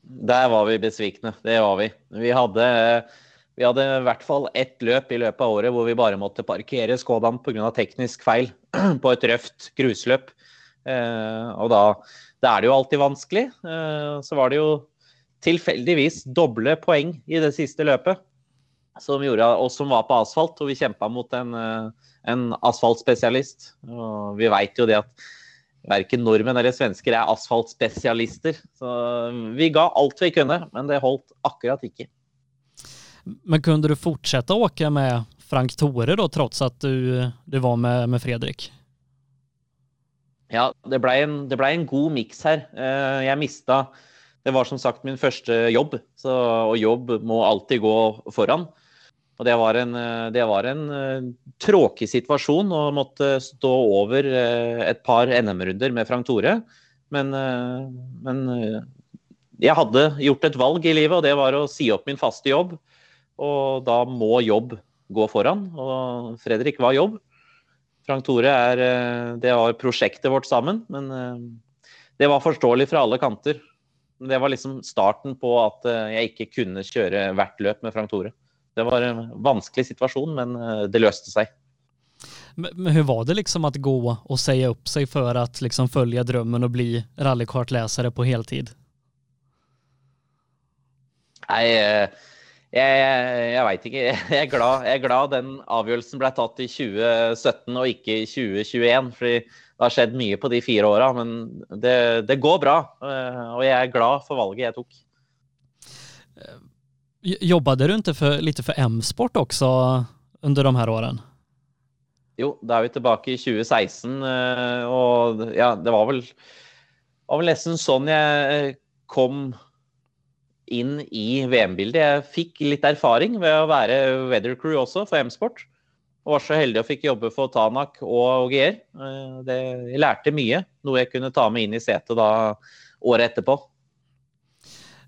Där var vi besvikna, det var vi. Vi hade vi hadde i hvert fall ett løp i løpet av året hvor vi bare måtte parkere Skodaen pga. teknisk feil [CLEARS THROAT] på et røft grusløp. Eh, og da, da, er det jo alltid vanskelig. Eh, så var det jo tilfeldigvis doble poeng i det siste løpet som gjorde oss som var på asfalt, og vi kjempa mot en, eh, en asfaltspesialist. Og vi veit jo det at verken nordmenn eller svensker er asfaltspesialister. Så vi ga alt vi kunne, men det holdt akkurat ikke. Men kunde du fortsätta åka med Frank Tore då trots att du, du var med, med Fredrik? Ja, det ble, en, ble en god miks her. Eh, jeg mista Det var som sagt min første jobb, så, og jobb må alltid gå foran. Og det var en, det var en uh, tråkig situasjon å måtte stå over uh, et par NM-runder med Frank Tore. Men, men jeg hadde gjort et valg i livet, og det var å si opp min faste jobb og da må jobb gå foran. Og Fredrik var jobb. Frank Tore er eh, Det var prosjektet vårt sammen. Men eh, det var forståelig fra alle kanter. Det var liksom starten på at eh, jeg ikke kunne kjøre hvert løp med Frank Tore. Det var en vanskelig situasjon, men det løste seg. Men hur var det liksom att gå och säga upp sig för att liksom följa drömmen och bli rallykartläsare på heltid? Nei, jeg, jeg, veit ikke. [LAUGHS] Jeg er, glad, jeg er glad den avgjørelsen ble tatt i 2017 og ikke i 2021. fordi det har skjedd mye på de fire åra, men det, det, går bra. Eh, og jeg er glad for valget jeg tok. Jobbet du ikke for, litt for M-sport også under de her årene? Jo, da er vi tilbake i 2016, eh, og ja, det var vel, var vel nesten sånn jeg kom inn i VM-bildet. Jeg fikk litt erfaring ved å være weather crew også for M-sport. Og var så heldig å fikk jobbe for Tanak og OGR. Eh, det, jeg lærte mye, noe jeg kunne ta med inn i setet da året etterpå.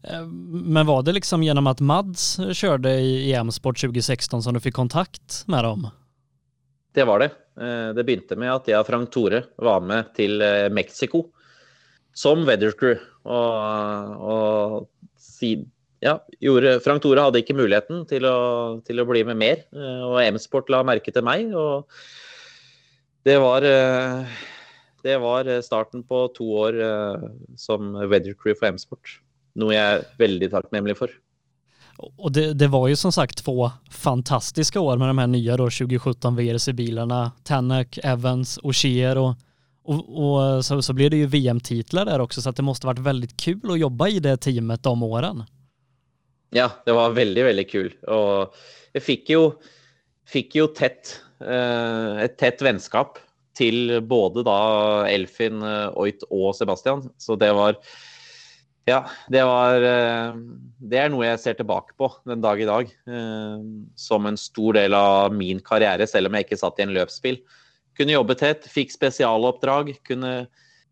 Eh, men var det liksom gjennom at Mads kjørte i M-sport 2016 som du fikk kontakt med dem? Det var det. Eh, det begynte med at jeg og Frank Tore var med til Mexico som weather crew. Og, og ja, gjorde, Frank Tore hadde ikke muligheten til å, til å bli med mer. Eh, og M-Sport la merke til meg. og det var, eh, det var starten på to år eh, som weather crew for M-Sport. Noe jeg er veldig takknemlig for. Och det, det, var ju som sagt två fantastiska år med de här nya då 2017 VRC-bilarna. Tanak, Evans, Ogier och och, och så, så blir det ju VM-titlar där också, så det måste varit väldigt kul att jobba i det teamet de åren. Ja, det var veldig, veldig kul. och jeg fikk jo, fick ju tätt, eh, et tett vennskap til både då Elfin, eh, Oit og Sebastian. Så det var Ja, det var eh, Det er noe jeg ser tilbake på den dag i dag. Som en stor del av min karriere, selv om jeg ikke satt i en løpsbil. Kunne jobbe tett, fikk spesialoppdrag. Kunne,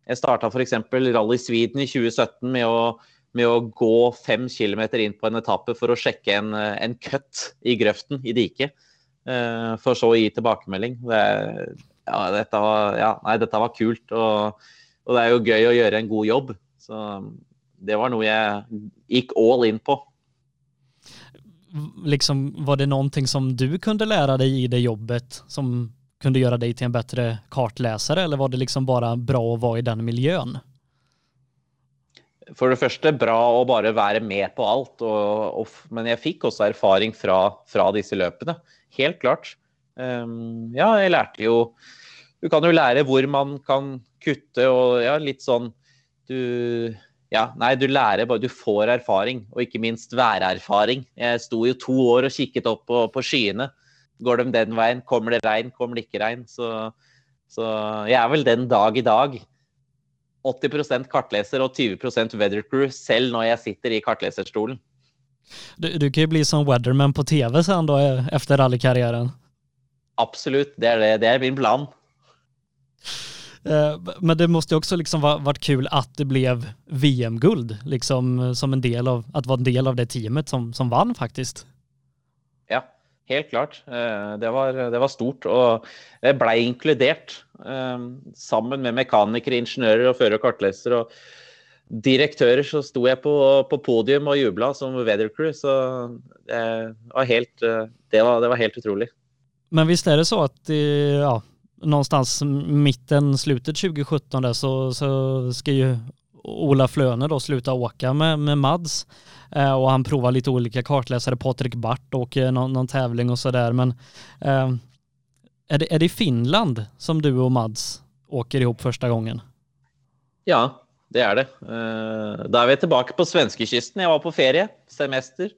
jeg starta f.eks. Rally Sweden i 2017 med å, med å gå fem kilometer inn på en etappe for å sjekke en, en cut i grøften i diket. Uh, for så å gi tilbakemelding. Det, ja, dette var, ja, nei, dette var kult. Og, og, det er jo gøy å gjøre en god jobb. Så det var noe jeg gikk all in på. Liksom, var det noe som du kunne lære deg i det jobbet som kunde göra dig till en bättre kartläsare eller var det liksom bara bra att vara i den miljön? For det første bra å bare være med på alt, og, og, men jeg fikk også erfaring fra, fra disse løpene. Helt klart. Um, ja, jeg lærte jo Du kan jo lære hvor man kan kutte og ja, litt sånn Du Ja, nei, du lærer bare Du får erfaring, og ikke minst værerfaring. Jeg sto jo to år og kikket opp på, på skyene Går de den veien? Kommer det regn? Kommer det ikke regn? Så, så jeg er vel den dag i dag 80% kartleser og 20 weather crew, selv når jeg sitter i kartleserstolen. Du, du kan jo bli som weatherman på TV sen da, etter rallykarrieren. Absolutt, det er, det. det er min plan. Eh, men det måste också liksom varit kul att det blev VM-guld, liksom som en del av, att vara en del av det teamet som, som vann faktiskt. Ja, Helt klart. Eh, det var, det var stort. Og jeg blei inkludert eh, sammen med mekanikere, ingeniører og fører- og kartlesere. Og direktører så sto jeg på, på podium og jubla som weather crew. Så det var helt, eh, det var, det var helt utrolig. Men er det så at ja, någonstans mitten, slutet 2017 där så, så ska ju Ola Flöne då sluta åka med, med Mads. Eh, och han provar lite olika kartläsare. Patrik Bart åker någon, någon tävling och sådär. Men eh, är, det, är det Finland som du och Mads åker ihop första gången? Ja, det er det. Eh, da er vi tilbake på svenskekysten. Jeg var på ferie, semester.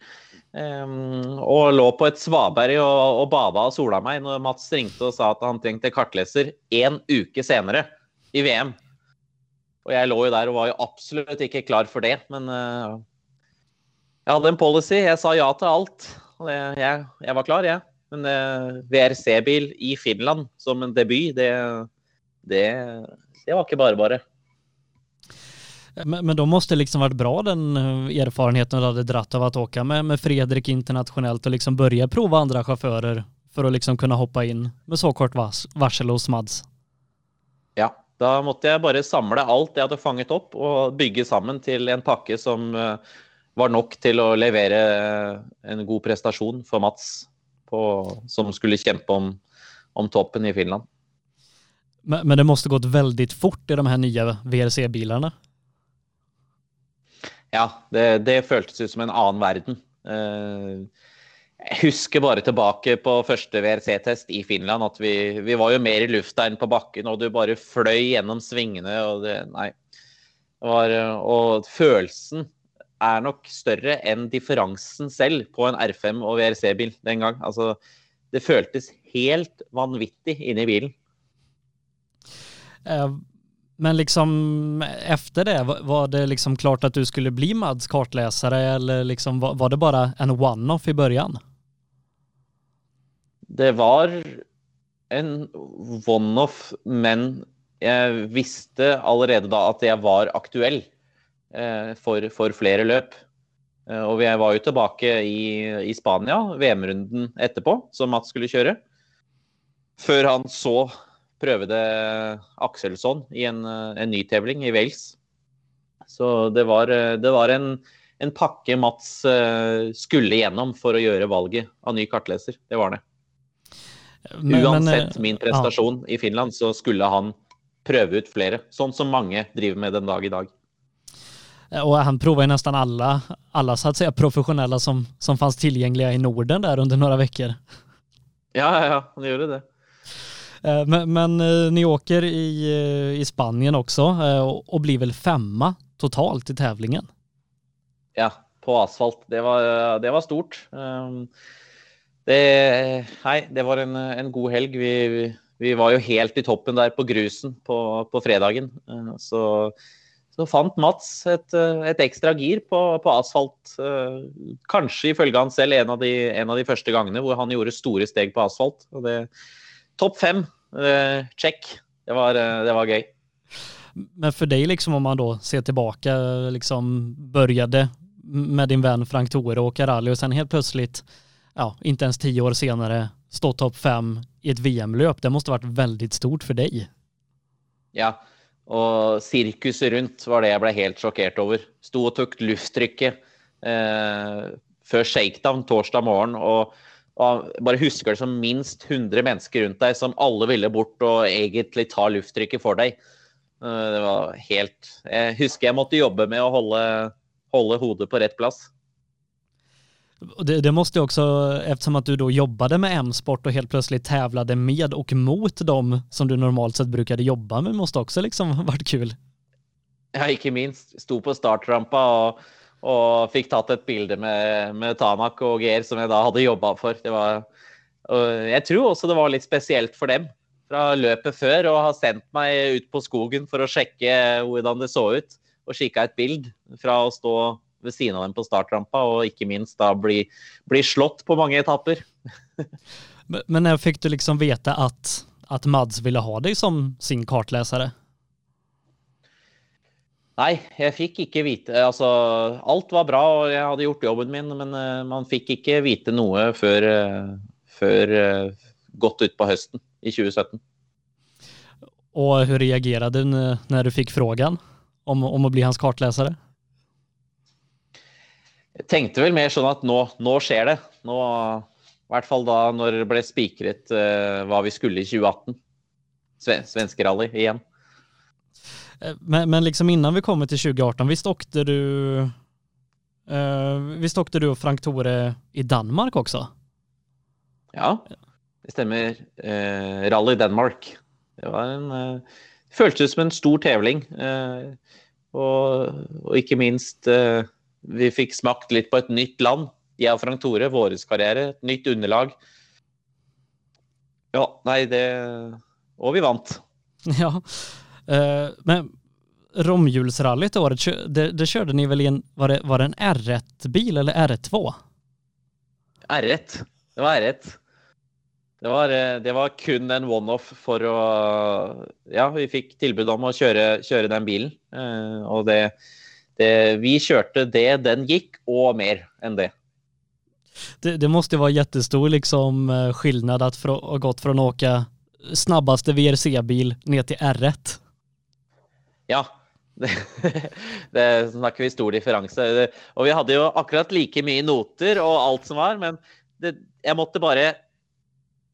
Um, og lå på et svaberg og, og bada og sola meg når Mats ringte og sa at han trengte kartleser én uke senere i VM. Og jeg lå jo der og var jo absolutt ikke klar for det, men uh, jeg hadde en policy. Jeg sa ja til alt. Jeg, jeg var klar, jeg. Ja. Men uh, VRC-bil i Finland som en debut, det, det, det var ikke bare bare. Men, men da måste det liksom vært bra den eh, erfarenheten du hadde dratt av å åke med, med Fredrik internasjonalt og liksom börja prova andre sjåfører for å liksom kunne hoppe inn med så kort varsel hos Mads? Da måtte jeg bare samle alt jeg hadde fanget opp og bygge sammen til en pakke som uh, var nok til å levere en god prestasjon for Mats, på, som skulle kjempe om, om toppen i Finland. Men, men, det måtte gått veldig fort i de her nye VRC-bilarna. Ja, det, det føltes ut som en annen verden. Uh, jeg husker bare tilbake på første VRC-test i Finland at vi, vi, var jo mer i lufta enn på bakken, og du bare fløy gjennom svingene. Og det, nei. Det var, og følelsen er nok større enn differansen selv på en R5 og VRC-bil den gang. Altså, det føltes helt vanvittig inne i bilen. Uh, men liksom efter det, var det liksom klart at du skulle bli Mads kartläsare eller liksom var det bare en one-off i början? Det var en one-off, men jeg visste allerede da at jeg var aktuell eh, for, for, flere løp. Eh, og jeg var jo tilbake i, i Spania, VM-runden etterpå, som Mats skulle kjøre. Før han så prøvde Akselsson i en, en nytevling i Wales. Så det var, det var en, en, pakke Mats eh, skulle gjennom for å gjøre valget av ny kartleser. Det var det. Men, Uansett men, min prestasjon ja. i Finland, så skulle han prøve ut flere. Sånn som mange driver med den dag i dag. Og han prova nesten alle, alle så att säga, professionella som, som fanns tillgängliga i Norden der under noen uker. Ja, ja, ja, han gjorde det. Eh, men, men, eh, ni åker i, eh, i Spanien også, og blir vel femma totalt i tävlingen? Ja, på asfalt. Det var, det var stort. Det, hei, det var en, en god helg. Vi, vi, var jo helt i toppen der på grusen på, på fredagen. Så, så, fant Mats et, et ekstra gir på, på, asfalt. Kanskje ifølge han selv en av, de, en av de første gangene hvor han gjorde store steg på asfalt. Og det, topp fem. Check. Det var, det var gøy. Men for deg, liksom, om man da ser tilbake, liksom började med din venn Frank Tore åka rally og sen helt plötsligt, ja, inte ens tio år senere, stå topp fem i et VM-løp. Det måste vært veldig stort for deg. Ja, og sirkuset rundt var det jeg ble helt sjokkert over. Sto og tok lufttrykket eh, før shakedown torsdag morgen. og og bare husker det som minst 100 mennesker rundt deg som alle ville bort og egentlig ta lufttrykket for deg. Eh, det var helt Jeg husker jeg måtte jobbe med å holde, holde hodet på rett plass. Det, det måste också, eftersom att du då jobbade med M-sport och helt plötsligt tävlade med och mot dem som du normalt sett brukade jobba med, måste också liksom varit kul. Ja, ikke minst. Sto på startrampa og og fikk tatt et bilde med, med Tanak og Geir, som jeg da hadde jobba for. Var, jeg tror også det var litt spesielt for dem fra løpet før å ha sendt meg ut på skogen for å sjekke hvordan det så ut. Og kikka et bild fra å stå ved siden av dem på startrampa, og ikke minst da bli, bli slått på mange etapper. [LAUGHS] men når fikk du liksom vite at, at Mads ville ha deg som sin kartlesere? Nei, jeg fikk ikke vite Altså, alt var bra, og jeg hadde gjort jobben min, men uh, man fikk ikke vite noe før, uh, før uh, godt utpå høsten i 2017. Og hvordan reagerte du når du fikk spørsmålet om, om, å bli hans kartlesere? Jeg tenkte vel mer sånn at nå, nå skjer det. Nå, I hvert fall da når det ble spikret hva vi skulle i 2018. Svenskerally igjen. Eh, men, men, liksom innan vi kommer til 2018, visst åkte du uh, Visst åkte du og Frank Tore i Danmark også? Ja, det stemmer. Uh, Rally Danmark. Det var en uh, Føltes som en stor tevling. Uh, og, og, ikke minst Vi fikk smakt litt på et nytt land. Jeg og Frank Tore, vår karriere. Et nytt underlag. Ja, nei, det Og vi vant. [LAUGHS] Ja. Uh, men til året, det, det kjørte ni vel i en, var det, var det en R1-bil eller R2? R1. Det var R1. Det var, eh, det var kun en one-off for å Ja, vi fikk tilbud om å kjøre, kjøre den bilen. Uh, og det, det, Vi kjørte det den gikk, og mer enn det. Det, det måste vara jättestor liksom, skillnad att ha gått från att åka snabbaste VRC-bil ned till R1. Ja, [LAUGHS] det, det snakker vi stor differanse. Og vi hadde jo akkurat like mye noter og alt som var, men det, jeg måtte bare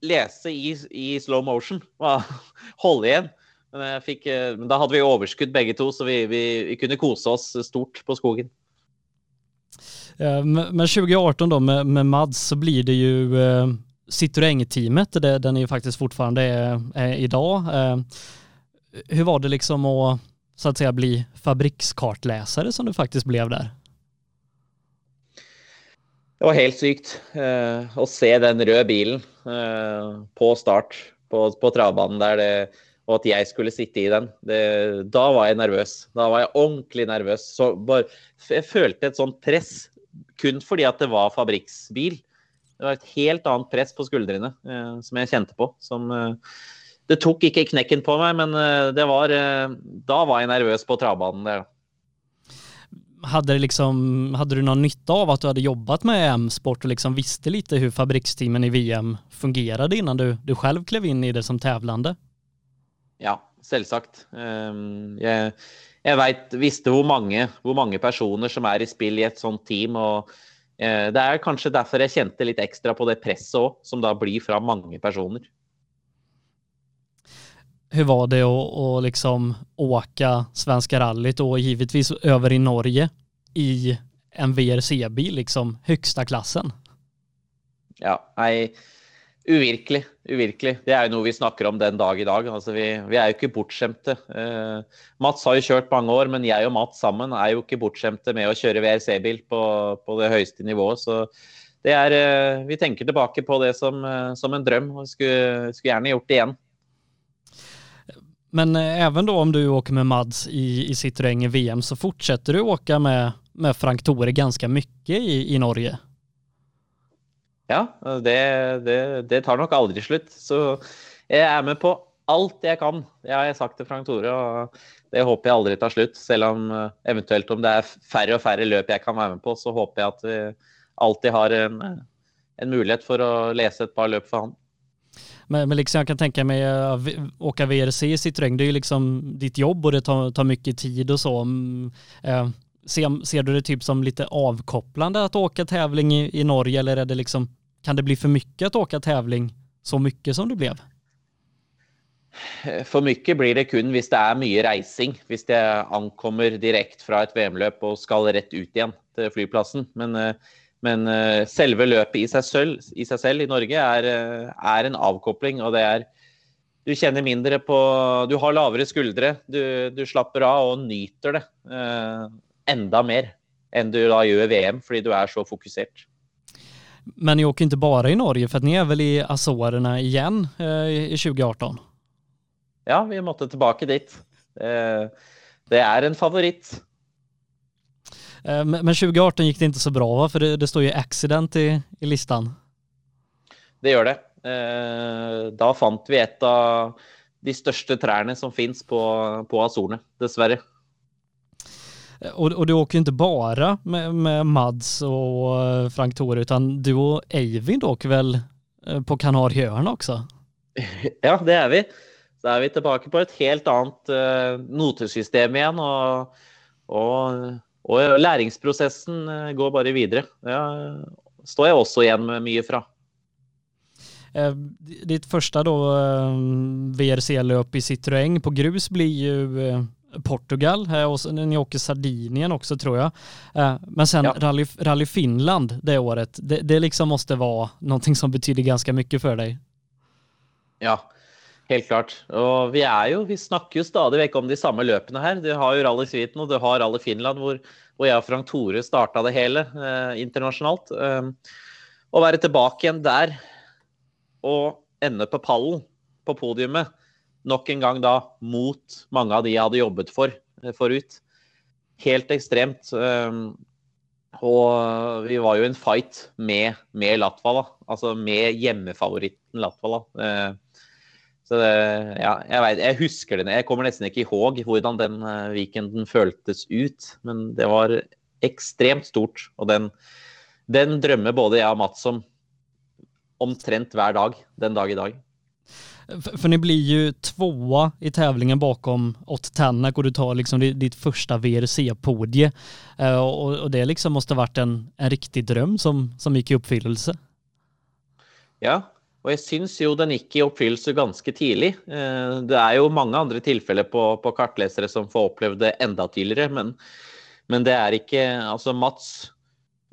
lese i, i slow motion. [LAUGHS] Holde igjen. Men, fikk, men, da hadde vi overskudd begge to, så vi, vi, vi kunne kose oss stort på skogen. Men 2018 då med, med Mads så blir det ju eh, Citroën-teamet, den är ju faktiskt fortfarande är, är idag. Eh, hur var det liksom å så att säga bli fabrikskartläsare som du faktisk blev der? Det var helt sykt eh, å se den røde bilen eh, på start på, på travbanen der, det, og at jeg skulle sitte i den. Det, da var jeg nervøs. Da var jeg ordentlig nervøs. Så bare, jeg følte et sånt press kun fordi at det var fabrikksbil. Det var et helt annet press på skuldrene eh, som jeg kjente på. Som, eh, det tok ikke knekken på meg, men eh, var, eh, da var jeg nervøs på travbanen der. Hade, det liksom, hadde, du noen nytte av at du hadde jobbat med M-sport og liksom visste litt hvordan fabriksteamen i VM fungerte, innan du, du selv klev inn i det som tävlande? Ja, selvsagt. Um, jeg, jeg veit visste hvor mange, hvor mange, personer som er i spill i et sånt team. og uh, Det er kanskje derfor jeg kjente litt ekstra på det presset òg, som da blir fra mange personer. Hvordan var det å, å liksom åke Svenska rallyt og givetvis over i Norge i en VRC-bil, liksom högsta klassen? Ja, nei, uvirkelig. Uvirkelig. Det er jo noe vi snakker om den dag i dag. Altså, vi, vi er jo ikke bortskjemte. Uh, Mats har jo kjørt mange år, men jeg og Mats sammen er jo ikke bortskjemte med å kjøre VRC-bil på, på, det høyeste nivået. Så det er uh, Vi tenker tilbake på det som, uh, som en drøm, og skulle, skulle gjerne gjort det igjen. Men även då om du åker med Mads i, i Citroën i VM så fortsetter du åka med, med Frank Tore ganske mye i, i Norge? Ja, det, det, det, tar nok aldri slutt. Så jeg er med på alt jeg kan. Det har jeg sagt til Frank Tore, og det håper jeg aldri tar slutt. Selv om eventuelt om det er færre og færre løp jeg kan være med på, så håper jeg at vi alltid har en, en mulighet for å lese et par løp for han. Men, men liksom jeg kan tenke meg å åke VRC i sitt regn. det er jo liksom ditt jobb og det tar, tar mye tid og så. Eh, ser, ser, du det typ som litt avkoblende å åke tävling i, i Norge eller er det liksom, kan det bli för mycket att åka tävling så mycket som det blev? For mye blir det kun hvis det er mye reising. Hvis jeg ankommer direkte fra et VM-løp og skal rett ut igjen til flyplassen. Men uh, men uh, selve løpet i seg, selv, i seg selv, i Norge er, er, en avkopling. Og det er Du kjenner mindre på Du har lavere skuldre. Du, du slapper av og nyter det eh, enda mer enn du da gjør VM, fordi du er så fokusert. Men ni åker ikke bare i Norge, for ni er vel i Azorene igjen i 2018? Ja, vi måtte tilbake dit. det er en favoritt. Eh, men 2018 gick det inte så bra va? För det, det står ju accident i, i, listan. Det gjør det. Eh, da fant vi et av de største trærne som finnes på, på Azorene, dessverre. Eh, och, och, du åker ju inte bara med, med Mads och Frank Thore utan du och Eivind åker väl på Kanarieöarna også? [LAUGHS] Ja, det er vi. Så er vi tilbake på et helt annet uh, notesystem igjen. Og, og og læringsprosessen eh, går bare videre. Ja, står jeg også igjen med mye fra. Eh, ditt første da, eh, VRC-løp i Citroën på grus blir jo Portugal, och ni åker Sardinien också tror jag. Men sen ja. rally, rally, Finland det året, det, det liksom måste vara någonting som betyder ganska mycket för dig. Ja, Helt klart. Og vi er jo, vi snakker jo stadig vekk om de samme løpene her. Du har jo Rally Sweden og du har Rally Finland, hvor, hvor jeg og Frank Tore starta det hele eh, internasjonalt. Um, å være tilbake igjen der og ende på pallen, på podiumet, nok en gang da mot mange av de jeg hadde jobbet for eh, forut. Helt ekstremt. Um, og vi var jo en fight med, med Latvala, altså med hjemmefavoritten Latvala. Uh, så det, ja, jeg, vet, jeg husker det. Jeg kommer nesten ikke ihåg hvordan den weekenden føltes ut. Men det var ekstremt stort. Og den, den drømmer både jeg og Mats om omtrent hver dag den dag i dag. For ni blir jo tvåa i tävlingen bakom Ott Tänak och du tar liksom ditt første VRC-podie. Og, og, det liksom måste vært en, en riktig drøm som, som gikk i oppfyllelse. Ja, Og jeg syns jo den gikk i oppfyllelse ganske tidlig. Eh, det er jo mange andre tilfeller på, på kartlesere som får opplevd det enda tidligere, men, men det er ikke Altså, Mats,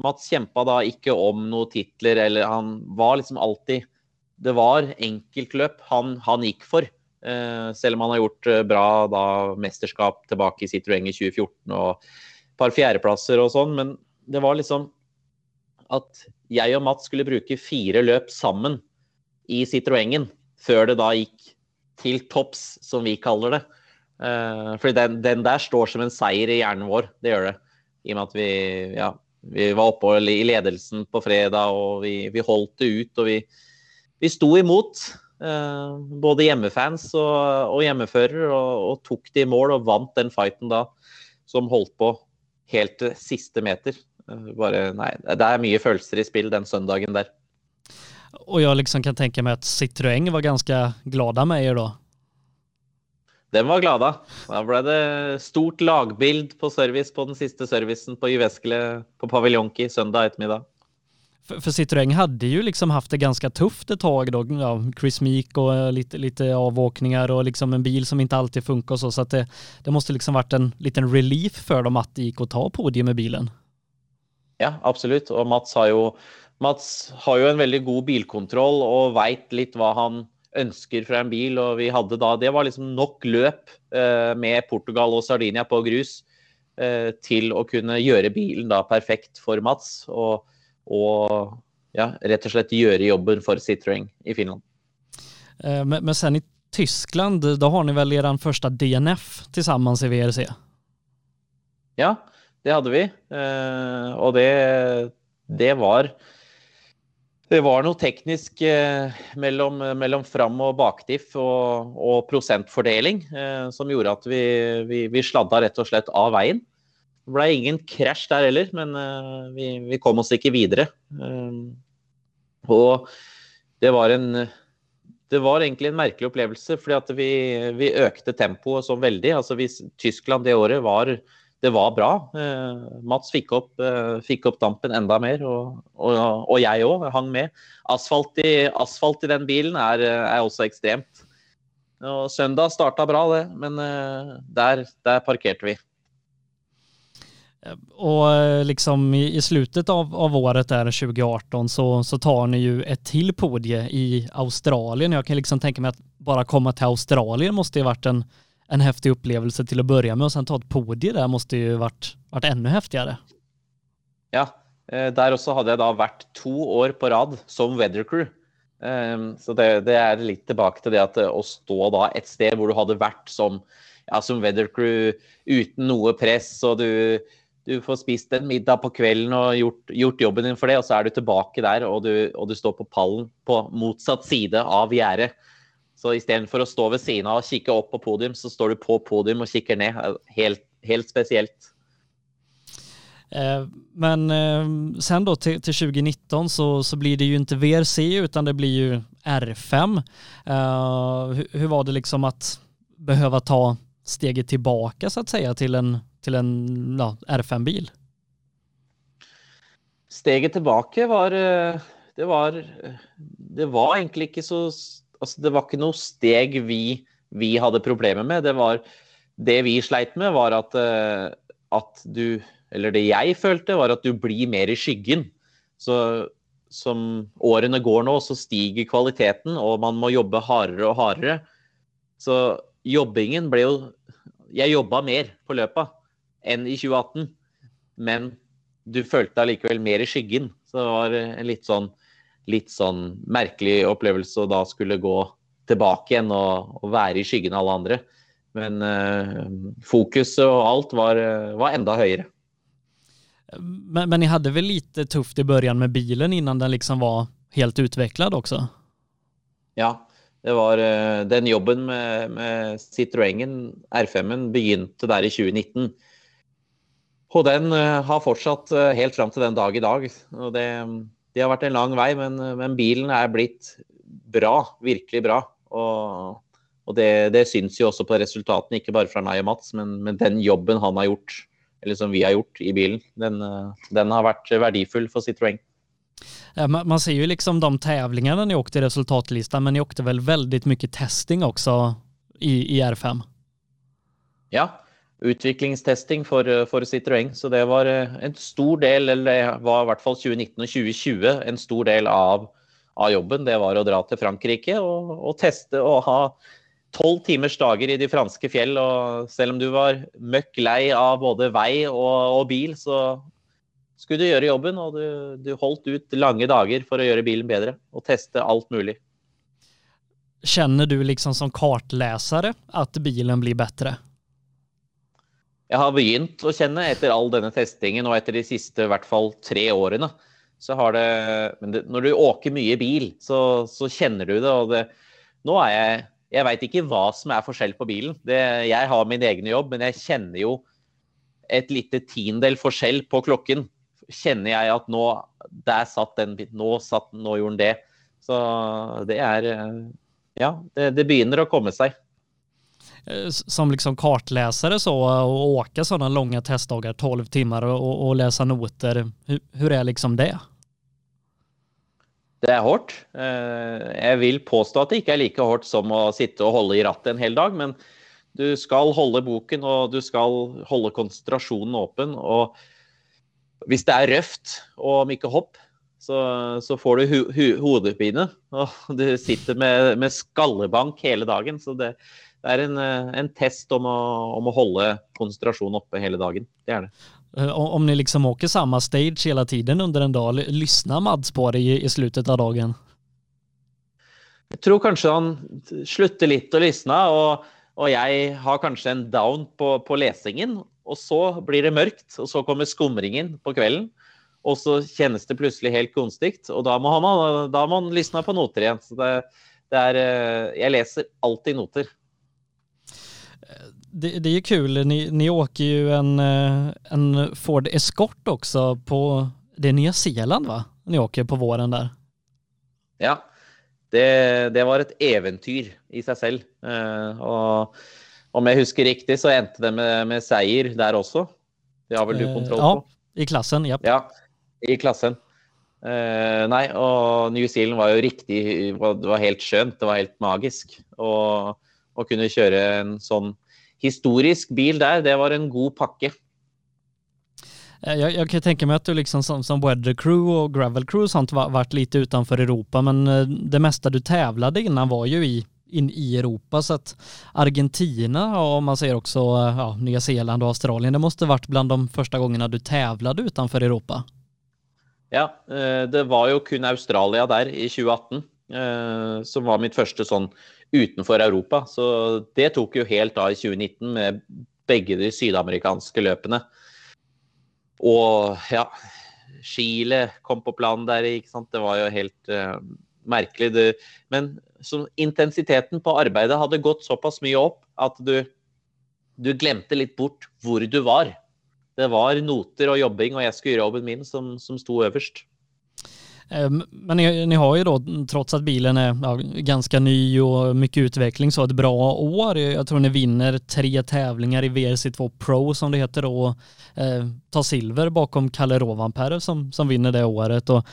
Mats kjempa da ikke om noen titler, eller han var liksom alltid Det var enkeltløp han, han gikk for. Eh, selv om han har gjort eh, bra da mesterskap tilbake i Citroën i 2014 og et par fjerdeplasser og sånn, men det var liksom at jeg og Mats skulle bruke fire løp sammen i Citroëngen før det da gikk til topps, som vi kaller det. Eh, fordi den, den, der står som en seier i hjernen vår, det gjør det. I og med at vi, ja, vi var oppe i ledelsen på fredag, og vi, vi holdt det ut. Og vi, vi sto imot. Uh, både hjemmefans og, og hjemmefører, og, og, tok det i mål og vant den fighten da, som holdt på helt til siste meter. Uh, bare, nei, det er mye følelser i spill den søndagen der. Og jeg liksom kan tenke meg at Citroën var ganske glada med er da? Den var glada. Da ble det stort lagbild på service på den siste servicen på Jyväskylä på Paviljonki søndag ettermiddag. För, för Citroën hade ju liksom haft det ganska tufft ett tag då. Ja, Chris Meek och eh, lite, lite avåkningar och liksom en bil som inte alltid funkar och så. Så att det, det måste liksom varit en liten relief för dem att det gick att ta podium med bilen. Ja, absolutt. Og Mats har jo Mats har jo en veldig god bilkontroll og veit litt hva han ønsker fra en bil. og vi hadde da, Det var liksom nok løp eh, med Portugal og Sardinia på grus eh, til å kunne gjøre bilen da perfekt for Mats. Og, og ja, rett og slett gjøre jobben for Citroën i Finland. Eh, men, men sen i Tyskland, da har ni vel deres første DNF sammen i VRC? Ja, det hadde vi. Eh, og det, det var det var noe teknisk eh, mellom, mellom fram- og bakdiff og, og prosentfordeling eh, som gjorde at vi, vi, vi, sladda rett og slett av veien. Det ble ingen krasj der heller, men uh, vi, vi, kom oss ikke videre. Uh, og det var en det var egentlig en merkelig opplevelse, fordi vi, vi økte tempoet så veldig. Altså hvis Tyskland det året var det var bra. Uh, Mats fikk opp, eh, fikk opp, dampen enda mer, og, og, og jeg òg hang med. Asfalt i, asfalt i, den bilen er, er også ekstremt. Og søndag starta bra, det, men der, der parkerte vi. Og liksom i, i slutet av, av året där 2018 så, så tar ni ju ett till podie i Australien. Jag kan liksom tänka mig att bara komma till Australien måste ju varit en, en häftig upplevelse till att börja med och sen ta ett podie där måste ju varit, varit ännu häftigare. Ja, eh, der også hadde jeg da vært to år på rad som weathercrew. Crew. så det, det, er litt tilbake til det at eh, å stå da et sted hvor du hadde vært som, ja, som weathercrew uten noe press, og du, du, får spist en middag på kvelden og gjort, gjort, jobben din for det, og så er du tilbake der og du, og du står på pallen på motsatt side av gjerdet. Så istedenfor å stå ved siden av og kikke opp på podium, så står du på podium og kikker ned. Helt, helt spesielt. Eh, men eh, sen da til, til 2019 så, så blir det jo ikke VRC utan det blir jo R5. Uh, hur, hur, var det liksom at behöva ta steget tilbake så att säga till en, till en ja, R5-bil? Steget tilbake var det, var det var egentlig ikke så altså, det var ikke noe steg vi, vi, hadde problemer med. Det, var, det vi sleit med, var at, eh, at, du Eller det jeg følte, var at du blir mer i skyggen. Så som årene går nå, så stiger kvaliteten, og man må jobbe hardere og hardere. Så jobbingen ble jo Jeg jobba mer på løpa enn i 2018, men du følte allikevel mer i skyggen. Så det var en litt sånn litt sånn merkelig opplevelse å da skulle gå tilbake igjen og, og være i skyggen av alle andre. Men uh, fokuset og alt var, var enda høyere. Men, men ni hadde vel lite tufft i början med bilen innan den liksom var helt utvecklad også? Ja, det var uh, den jobben med, med Citroën R5-en begynte der i 2019. Og den uh, har fortsatt helt fram til den dag i dag. Og det, det har vært en lang vei, men, men bilen er blitt bra. Virkelig bra. Og, og det, det syns jo også på resultatene, ikke bare fra meg og Mats, men, men, den jobben han har gjort, eller som vi har gjort i bilen, den, den har vært verdifull for Citroën. Man ser ju liksom de tävlingarna ni åkte i resultatlistan, men ni åkte väl väldigt mycket testing också i, i R5? Ja, utviklingstesting for, for Citroën. Så det var en stor del, eller det var i hvert fall 2019 og 2020, en stor del av, av jobben. Det var å dra til Frankrike og, og teste og ha tolv timers dager i de franske fjell. Og selv om du var møkk lei av både vei og, og bil, så skulle du gjøre jobben. Og du, du, holdt ut lange dager for å gjøre bilen bedre og teste alt mulig. Kjenner du liksom som kartlesere at bilen blir bedre? Jeg har begynt å kjenne etter all denne testingen og etter de siste i hvert fall tre årene. Så har det Men det, når du åker mye bil, så, så kjenner du det. Og det, nå er jeg Jeg veit ikke hva som er forskjell på bilen. Det, jeg har min egen jobb, men jeg kjenner jo et lite tiendedel forskjell på klokken. Kjenner jeg at nå der satt den Nå satt Nå gjorde den det. Så det er Ja, det, det begynner å komme seg. Eh, som liksom kartläsare så och åka sådana långa testdagar, 12 timmar och, och läsa noter, hur, hur, är liksom det? Det er hardt. Eh, jeg vil påstå at det ikke er like hardt som å sitte og holde i rattet en hel dag, men du skal holde boken og du skal holde konsentrasjonen åpen. og Hvis det er røft og om hopp, så, så får du hu, hu, hodepine. Og du sitter med, med skallebank hele dagen. så det det er en, eh, en test om å, om å, holde konsentrasjonen oppe hele dagen. Det er det. Eh, om ni liksom åker samme stage hele tiden under en dag, lyssnar Mads på deg i, i slutet av dagen? Jeg tror kanskje han slutter litt å lysne, og, og, jeg har kanskje en down på, på, lesingen. Og så blir det mørkt, og så kommer skumringen på kvelden. Og så kjennes det plutselig helt kunstig, og da må han, da må han lysne på noter igjen. Så det, det er eh, Jeg leser alltid noter det, det är kul, ni, ni åker ju en, eh, en Ford Escort också på, det är Nya Zeeland va? Ni åker på våren där. Ja, det, det var et eventyr i seg selv. Uh, og om jeg husker riktig, så endte det med, med seier der også. Det har vel du eh, kontroll på? Ja, i klassen. Japp. Ja, i klassen. Uh, nei, og New Zealand var jo riktig Det var helt skjønt. Det var helt magisk. Og å kunne kjøre en sånn historisk bil der, det var en god pakke. Jeg, jag, jag kan tenke meg at du liksom som, som weather crew og gravel crew har sånt var, utenfor lite utanför Europa, men eh, det meste du tävlade innan var jo i, in i Europa, så att Argentina og man ser också eh, ja, Nya Zeeland og Australien, det måste vært bland de første gangene du tävlade utenfor Europa. Ja, det var jo kun Australia der i 2018 som var mitt første sånn utenfor Europa. Så det tok jo helt av i 2019 med begge de sydamerikanske løpene. Og ja Chile kom på planen der, ikke sant. Det var jo helt uh, merkelig. Det, men så intensiteten på arbeidet hadde gått såpass mye opp at du, du glemte litt bort hvor du var. Det var noter og jobbing, og jeg skulle gjøre jobben min, som, som sto øverst. Ehm, men ni, ni, har ju då, trots att bilen är ja, ganska ny och mycket utveckling, så ett bra år. Jag tror ni vinner tre tävlingar i VRC2 Pro som det heter då. Eh, tar silver bakom Kalle Rovanperä som, som vinner det året. Och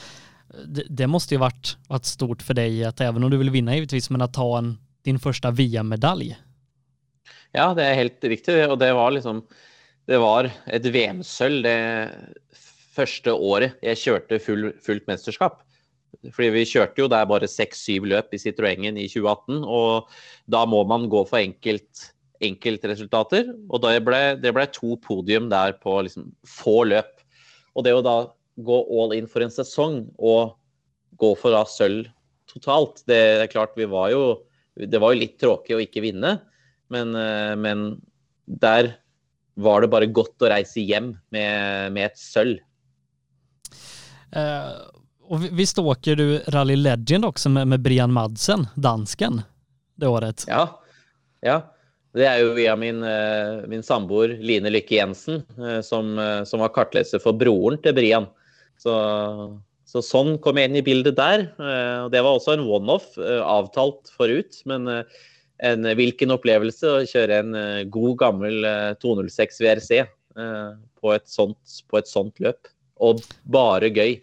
det, det, måste ju varit, varit stort för dig att även om du vill vinna givetvis, men att ta en, din första VM-medalj. Ja, det är helt riktigt och det var liksom, det var ett VM-sølv. Det første året jeg kjørte full, fullt mesterskap. Fordi vi kjørte jo der bare seks-syv løp i Citroengen i 2018, og da må man gå for enkelt, enkeltresultater. Og det ble, det ble to podium der på liksom få løp. Og det å da gå all in for en sesong og gå for da sølv totalt, det er klart vi var jo Det var jo litt tråkig å ikke vinne, men, eh, men der var det bare godt å reise hjem med, med et sølv. Eh, och visst åker du Rally Legend också med, med Brian Madsen, dansken, det året? Ja, ja. Det er jo via min, eh, min samboer Line Lykke Jensen, eh, som, som, var kartleser for broren til Brian. Så, så, sånn kom jeg inn i bildet der. Det var også en one-off, avtalt forut. Men en, hvilken opplevelse å kjøre en god, gammel 206 VRC på et sånt, på et sånt løp og bare gøy.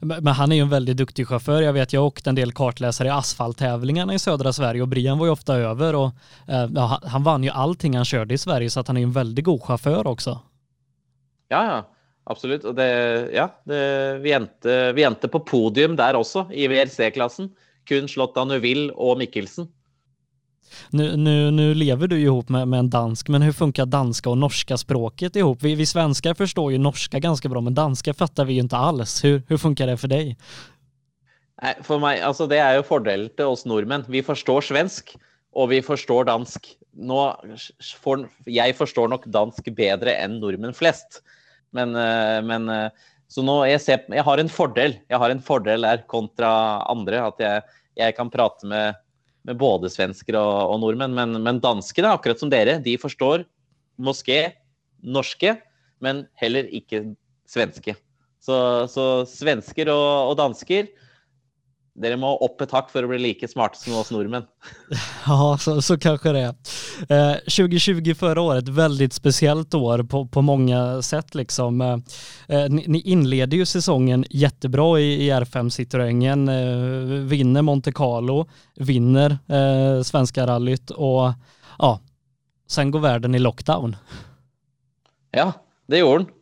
Men han är ju en väldigt duktig chaufför. Jag vet, jag åkte en del kartläsare i asfalttävlingarna i södra Sverige och Brian var ju ofta över och eh, ja, han vann ju allting han körde i Sverige så att han är en väldigt god chaufför också. Ja, ja. Absolutt. Og det, ja, det, vi, endte, vi endte på podium der også, i WRC-klassen. Kun slått av Nuville og Mikkelsen. Nu, nu, nu lever du ihop med, med en dansk, men hur funkar danska och norska språket ihop? Vi, vi svenskar förstår ju norska ganska bra, men danska fattar vi ju inte alls. Hur, hur funkar det för dig? Nei, for meg, altså Det er jo fordelen til oss nordmenn. Vi forstår svensk, og vi forstår dansk. Nå, for, jeg forstår nok dansk bedre enn nordmenn flest. Men, eh, men eh, så nå jeg, ser, jeg har en fordel. Jeg har en fordel der kontra andre. At jeg, jeg kan prate med med både svensker og, og nordmenn. Men, men, danskene, akkurat som dere, de forstår moské, norske, men heller ikke svenske. Så, så svensker og, og dansker dere må opp et hakk for å bli like smarte som oss nordmenn. [LAUGHS] Ja, så, så kanske det. Eh, 2020 förra året, väldigt speciellt år på, på många sätt liksom. Eh, ni, ni inleder ju säsongen jättebra i, i R5 Citroën, eh, vinner Monte Carlo, vinner eh, Svenska rallyt och ja, sen går världen i lockdown. Ja, det gjorde den.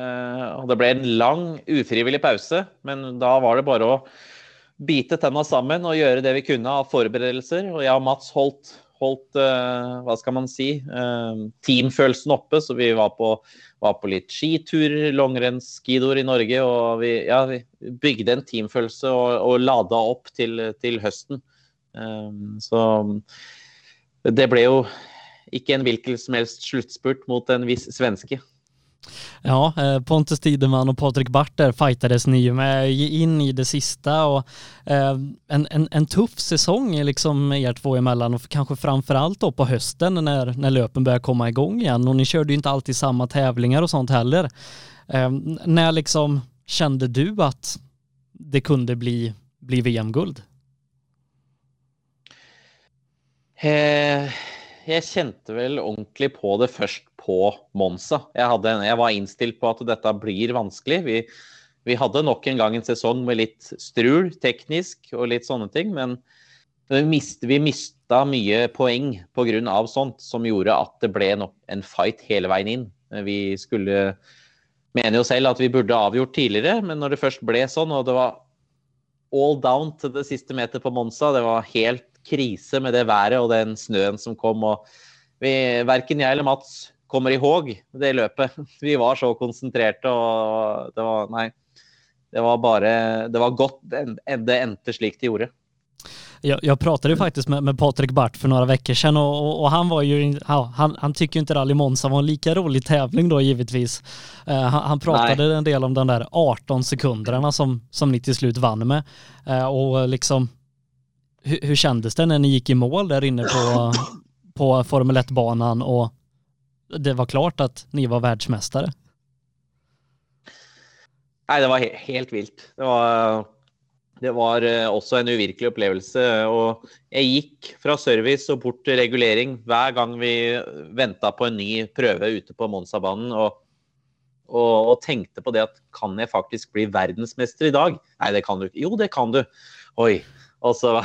Eh, det ble en lang, ufrivillig pause, men da var det bare å bite tenna sammen og gjøre det vi kunne av forberedelser. Og jeg og Mats holdt, holdt uh, hva skal man si, uh, teamfølelsen oppe. Så vi var på, var på litt skitur, langrennsskidoer i Norge. Og vi, ja, vi, bygde en teamfølelse og, og lada opp til, til høsten. Uh, så det ble jo ikke en hvilken som helst sluttspurt mot en viss svenske. Ja, eh, Pontus Tideman och Patrik Barter fightades ni med in i det sista och eh, en, en, en tuff säsong liksom er två emellan och kanske framförallt då på hösten när, när löpen börjar komma igång igen och ni körde ju inte alltid samma tävlingar och sånt heller. når när liksom kände du att det kunde bli, bli VM-guld? Eh, jeg kjente vel ordentlig på det først på Monza. Jeg, hadde, jeg var innstilt på at dette blir vanskelig. Vi, vi, hadde nok en gang en sesong med litt strul teknisk og litt sånne ting, men vi, mist, vi mista mye poeng pga. sånt, som gjorde at det ble en fight hele veien inn. Vi skulle mener jo selv at vi burde avgjort tidligere, men når det først ble sånn, og det var all down til det siste meter på Monza, det var helt krise med det været og den snøen som kom. og vi, Verken jeg eller Mats kommer ihåg det løpet. [LAUGHS] Vi var så konsentrerte og det var Nei. Det var bare Det var godt det endte slik det gjorde. Jag, jag pratade faktiskt med, med Patrik Bart för några veckor sedan och, och, och han var ju, han han, tycker inte Rally Monza var en lika rolig tävling då givetvis. Uh, han, han, pratade Nej. en del om den där 18 sekunderna som, som ni till slut vann med. Uh, och liksom hur, hur kändes det när ni gick i mål där inne på, [CLEARS THROAT] på Formel 1-banan och det var klart at ni var verdensmestere? Nei, det var he helt vilt. Det var, det var eh, også en uvirkelig opplevelse. Og jeg gikk fra service og bort til regulering hver gang vi venta på en ny prøve ute på Monsa-banen. Og, og, og, tenkte på det at kan jeg faktisk bli verdensmester i dag? Nei, det kan du ikke. Jo, det kan du. Oi. Og så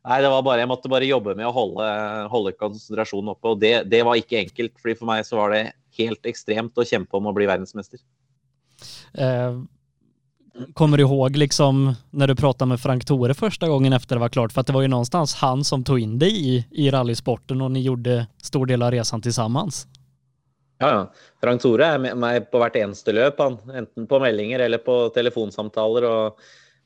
Nei, det var bare, jeg måtte bare jobbe med å holde, holde konsentrasjonen oppe. Og det, det, var ikke enkelt. fordi For meg så var det helt ekstremt å kjempe om å bli verdensmester. Eh, kommer du ihåg liksom når du pratet med Frank Tore første gangen efter det var klart? For att det var jo någonstans han som tog inn deg i, i rallysporten og ni gjorde stor del av reisen sammen. Ja, ja. Frank Tore er med meg på hvert eneste løp, han. Enten på meldinger eller på telefonsamtaler. og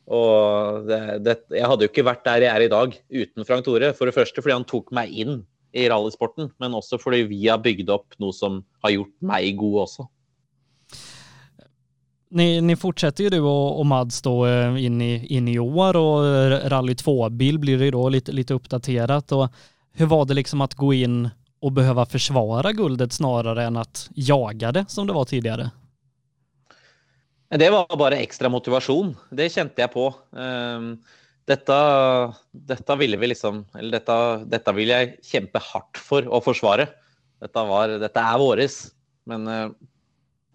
og det, det, jeg hadde jo ikke vært der jeg er i dag uten Frank Tore. For det første fordi han tok meg inn i rallysporten, men også fordi vi har bygd opp noe som har gjort meg god også. Ni, ni jo du og, og Mads da inn i, inn i år og Rally 2-bil blir jo da litt, litt oppdatert. Og hvordan var det liksom å gå inn og behøve forsvare guldet snarere enn å jage det som det var tidigare? Det var bare ekstra motivasjon. Det kjente jeg på. Ehm, dette, dette ville vi liksom Eller dette, dette vil jeg kjempe hardt for å forsvare. Dette, var, dette er våres. Men eh,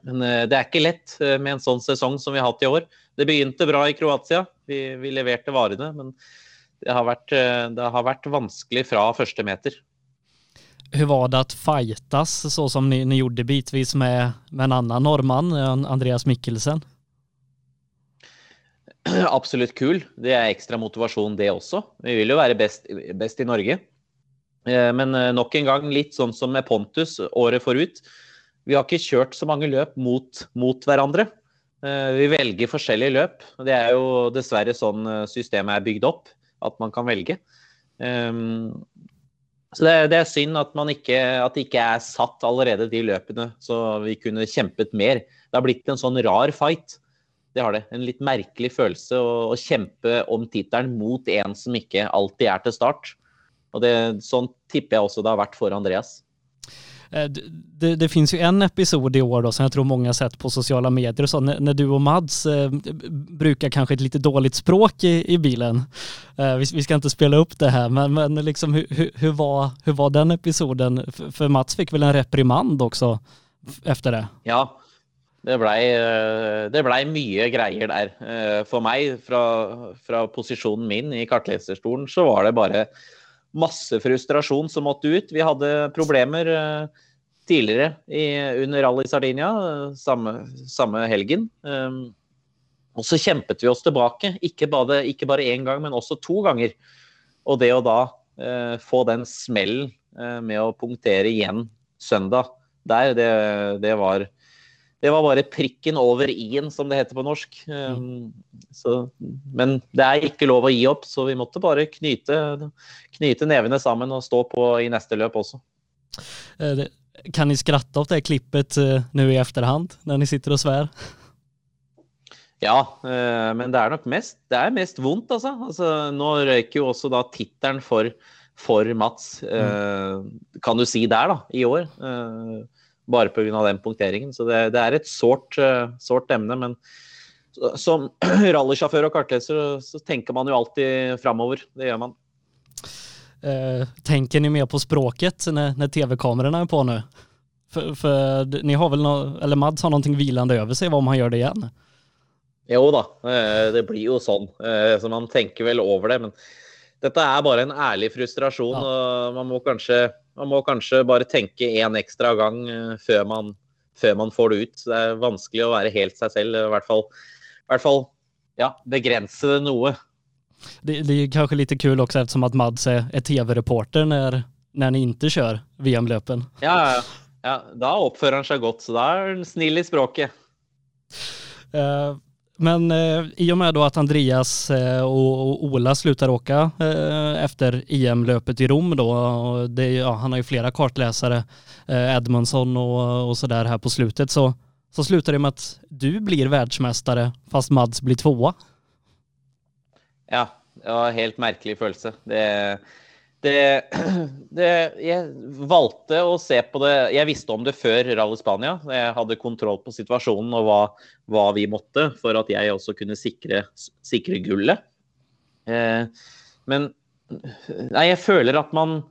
Men det er ikke lett med en sånn sesong som vi har hatt i år. Det begynte bra i Kroatia. Vi, vi leverte varene, men det har, vært, det har vært vanskelig fra første meter. Hur var det att fightas så som ni, ni gjorde bitvis med, med en annan norrman, Andreas Mikkelsen? [CLEARS THROAT] absolutt kul. Det er ekstra motivasjon, det også. Vi vil jo være best, best i Norge. Eh, men eh, nok en gang litt sånn som med Pontus året forut. Vi har ikke kjørt så mange løp mot, mot hverandre. Eh, vi velger forskjellige løp. Det er jo dessverre sånn systemet er bygd opp, at man kan velge. Så det, det er synd at, ikke, at det ikke er satt allerede de løpene, så vi kunne kjempet mer. Det har blitt en sånn rar fight. Det har det. En litt merkelig følelse å, å kjempe om tittelen mot en som ikke alltid er til start. Og det, Sånn tipper jeg også det har vært for Andreas. Eh, det, det, finns ju en episod i år då som jag tror många sett på sociala medier och så när, när du och Mads eh, brukar kanske ett lite dåligt språk i, i bilen. Eh, vi, vi, ska inte spela upp det här men, men liksom hur, hur, var, hur var den episoden? För, för Mats fick väl en reprimand också efter det? Ja, det blei ble eh, mye greier der. Eh, for meg, fra, fra, posisjonen min i kartleserstolen, så var det bare masse frustrasjon som måtte ut. Vi hadde problemer eh, tidligere i, under Rally Sardinia, samme, samme helgen. Og så kjempet vi oss tilbake, ikke bare, ikke bare én gang, men også to ganger. Og det å da eh, få den smellen eh, med å punktere igjen søndag der, det, det var det var bare prikken over i-en, som det heter på norsk. Um, så, men det er ikke lov å gi opp, så vi måtte bare knyte, knyte nevene sammen og stå på i neste løp også. Eh, kan ni skratte av det klippet uh, nå i etterhånd, når ni sitter og svær? Ja, uh, men det er nok mest, det er mest vondt, altså. altså nå røyker jo også da tittelen for, for Mats, mm. kan du si der, da, i år. Bare pga. den punkteringen. Så det, det er et sårt, uh, emne. Men som [CLEARS THROAT] rallysjåfør og kartleser så tenker man jo alltid framover. Det gjør man. Uh, tenker ni mer på språket når, når TV-kameraene er på nå? For, for ni har vel noe, eller Mads har noe hvilende over seg hva om han gjør det igjen? Jo da, uh, det blir jo sånn. Så man tenker vel over det. Men dette er bare en ærlig frustrasjon, ja. og man må kanskje man må kanskje bare tenke én ekstra gang eh, før man, før man, får det ut. Det er vanskelig å være helt seg selv. I hvert fall, i hvert fall ja, begrense det noe. Det, det är kanske lite kul också eftersom att Mads er är tv-reporter när, när ni inte kör VM-löpen. Ja, ja, ja, da oppfører han seg godt, så da er han snill i språket. Uh, men eh, i och med då att Andreas eh, och, Ola slutar åka eh, efter EM-löpet i Rom då, det, ja, han har ju flera kartläsare, eh, Edmundsson och, och sådär här på slutet, så, så slutar det med att du blir världsmästare fast Mads blir tvåa. Ja, det var en helt märklig følelse. Det, det, [CLEARS THROAT] det, Jeg valgte å se på det Jeg visste om det før Rally Spania. Jeg hadde kontroll på situasjonen og hva, hva vi måtte for at jeg også kunne sikre, sikre gullet. Eh, men nei, jeg føler at man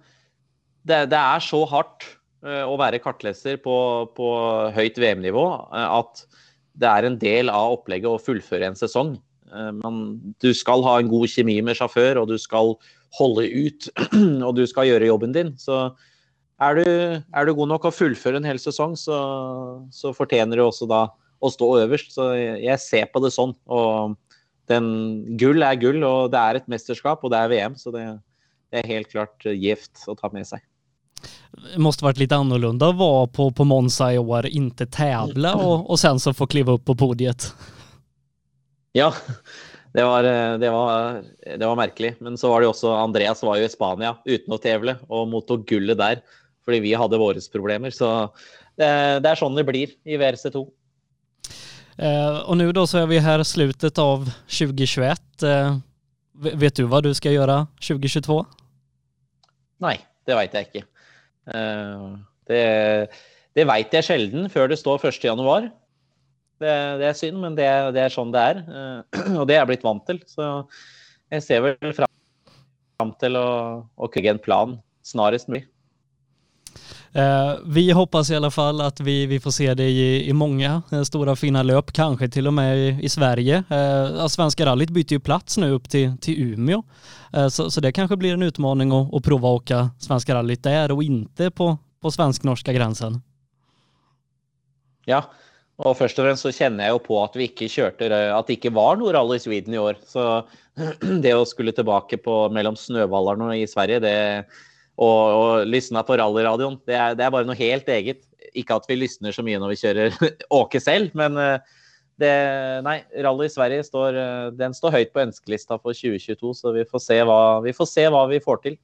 Det, det er så hardt eh, å være kartleser på, på høyt VM-nivå eh, at det er en del av opplegget å fullføre en sesong. Eh, man, du skal ha en god kjemi med sjåfør, og du skal holde ut, [CLEARS THROAT] og du skal gjøre jobben din. Så er du, er du god nok å fullføre en hel sesong, så, så, fortjener du også da å stå øverst. Så jeg ser på det sånn. Og den, gull er gull, og det er et mesterskap, og det er VM. Så det, det er helt klart gift å ta med seg. Det måste varit lite annorlunda att vara på, på Monza i år, inte tävla och, och sen så få kliva upp på podiet. Ja, det var, eh, det, var, det var, merkelig. Men så var det jo også Andreas var jo i Spania uten å tevle og mottok gullet der fordi vi hadde våre problemer. Så det, det er sånn det blir i WRC2. Eh, og nå da så er vi her slutet av 2021. Eh, vet du hva du skal gjøre 2022? Nei, det veit jeg ikke. Eh, det, det veit jeg sjelden før det står 1.1. Det, det, er synd, men det, det, er sånn det er. Eh, [CLEARS THROAT] og det er jeg blitt vant til. Så jeg ser vel fram til å, å krige en plan snarest mulig. Eh, vi hoppas i alla fall att vi, vi får se dig i, i många eh, stora fina løp, kanskje til og med i, i Sverige. Eh, Svenska rallyt byter ju plats nu upp till, till Umeå. Eh, så, så det kanskje blir en utmaning å, å prova å åka Svenska rallyt der og ikke på, på svensk-norska gränsen. Ja, og først og fremst så kjenner jeg jo på at vi ikke kjørte At det ikke var noe Rally Sweden i år. Så [CLEARS THROAT] det å skulle tilbake på mellom snøballerne i Sverige, det og, og lysne på rallyradioen, det det er bare noe helt eget. Ikke at vi lysner så mye når vi kjører [LAUGHS] åke selv, men det, nei, Rally i Sverige står, den står høyt på ønskelista for 2022, så vi får se hva vi får, se hva vi får til.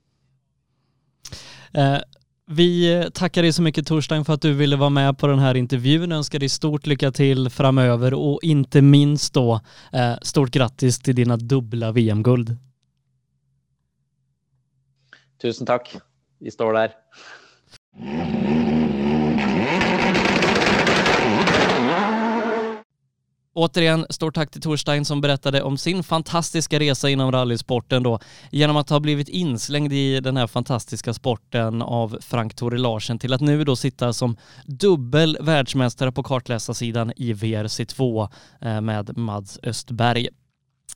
Eh, vi tackar dig så mycket Torstein för att du ville vara med på den här intervjun. Önskar dig stort lycka till framöver och inte minst då eh, stort grattis till dina dubbla VM-guld. Tusen tack. Vi står där. Återigen, stort tack till Torstein som berättade om sin fantastiska resa inom rallysporten då, genom att ha blivit inslängd i den här fantastiska sporten av Frank Tore Larsen till att nu då sitta som dubbel världsmästare på kartläsarsidan i VRC2 eh, med Mads Östberg.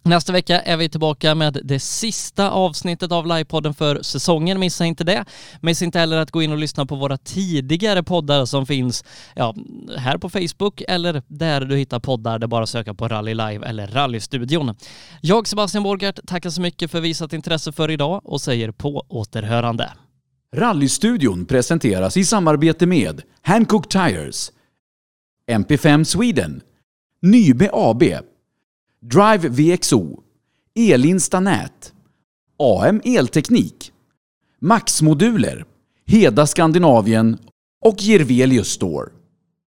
Nästa vecka är vi tillbaka med det sista avsnittet av livepodden för säsongen. Missa inte det. Missa inte heller att gå in och lyssna på våra tidigare poddar som finns ja, här på Facebook eller där du hittar poddar. Det bara söka på Rally Live eller Rallystudion. Jag, Sebastian Borgart, tackar så mycket för visat intresse för idag och säger på återhörande. Rallystudion presenteras i samarbete med Hankook Tires, MP5 Sweden, Nybe AB, Drive VXO, Elinsta Nät, AM Elteknik, Max-moduler, Heda Skandinavien och Jirvelius Store.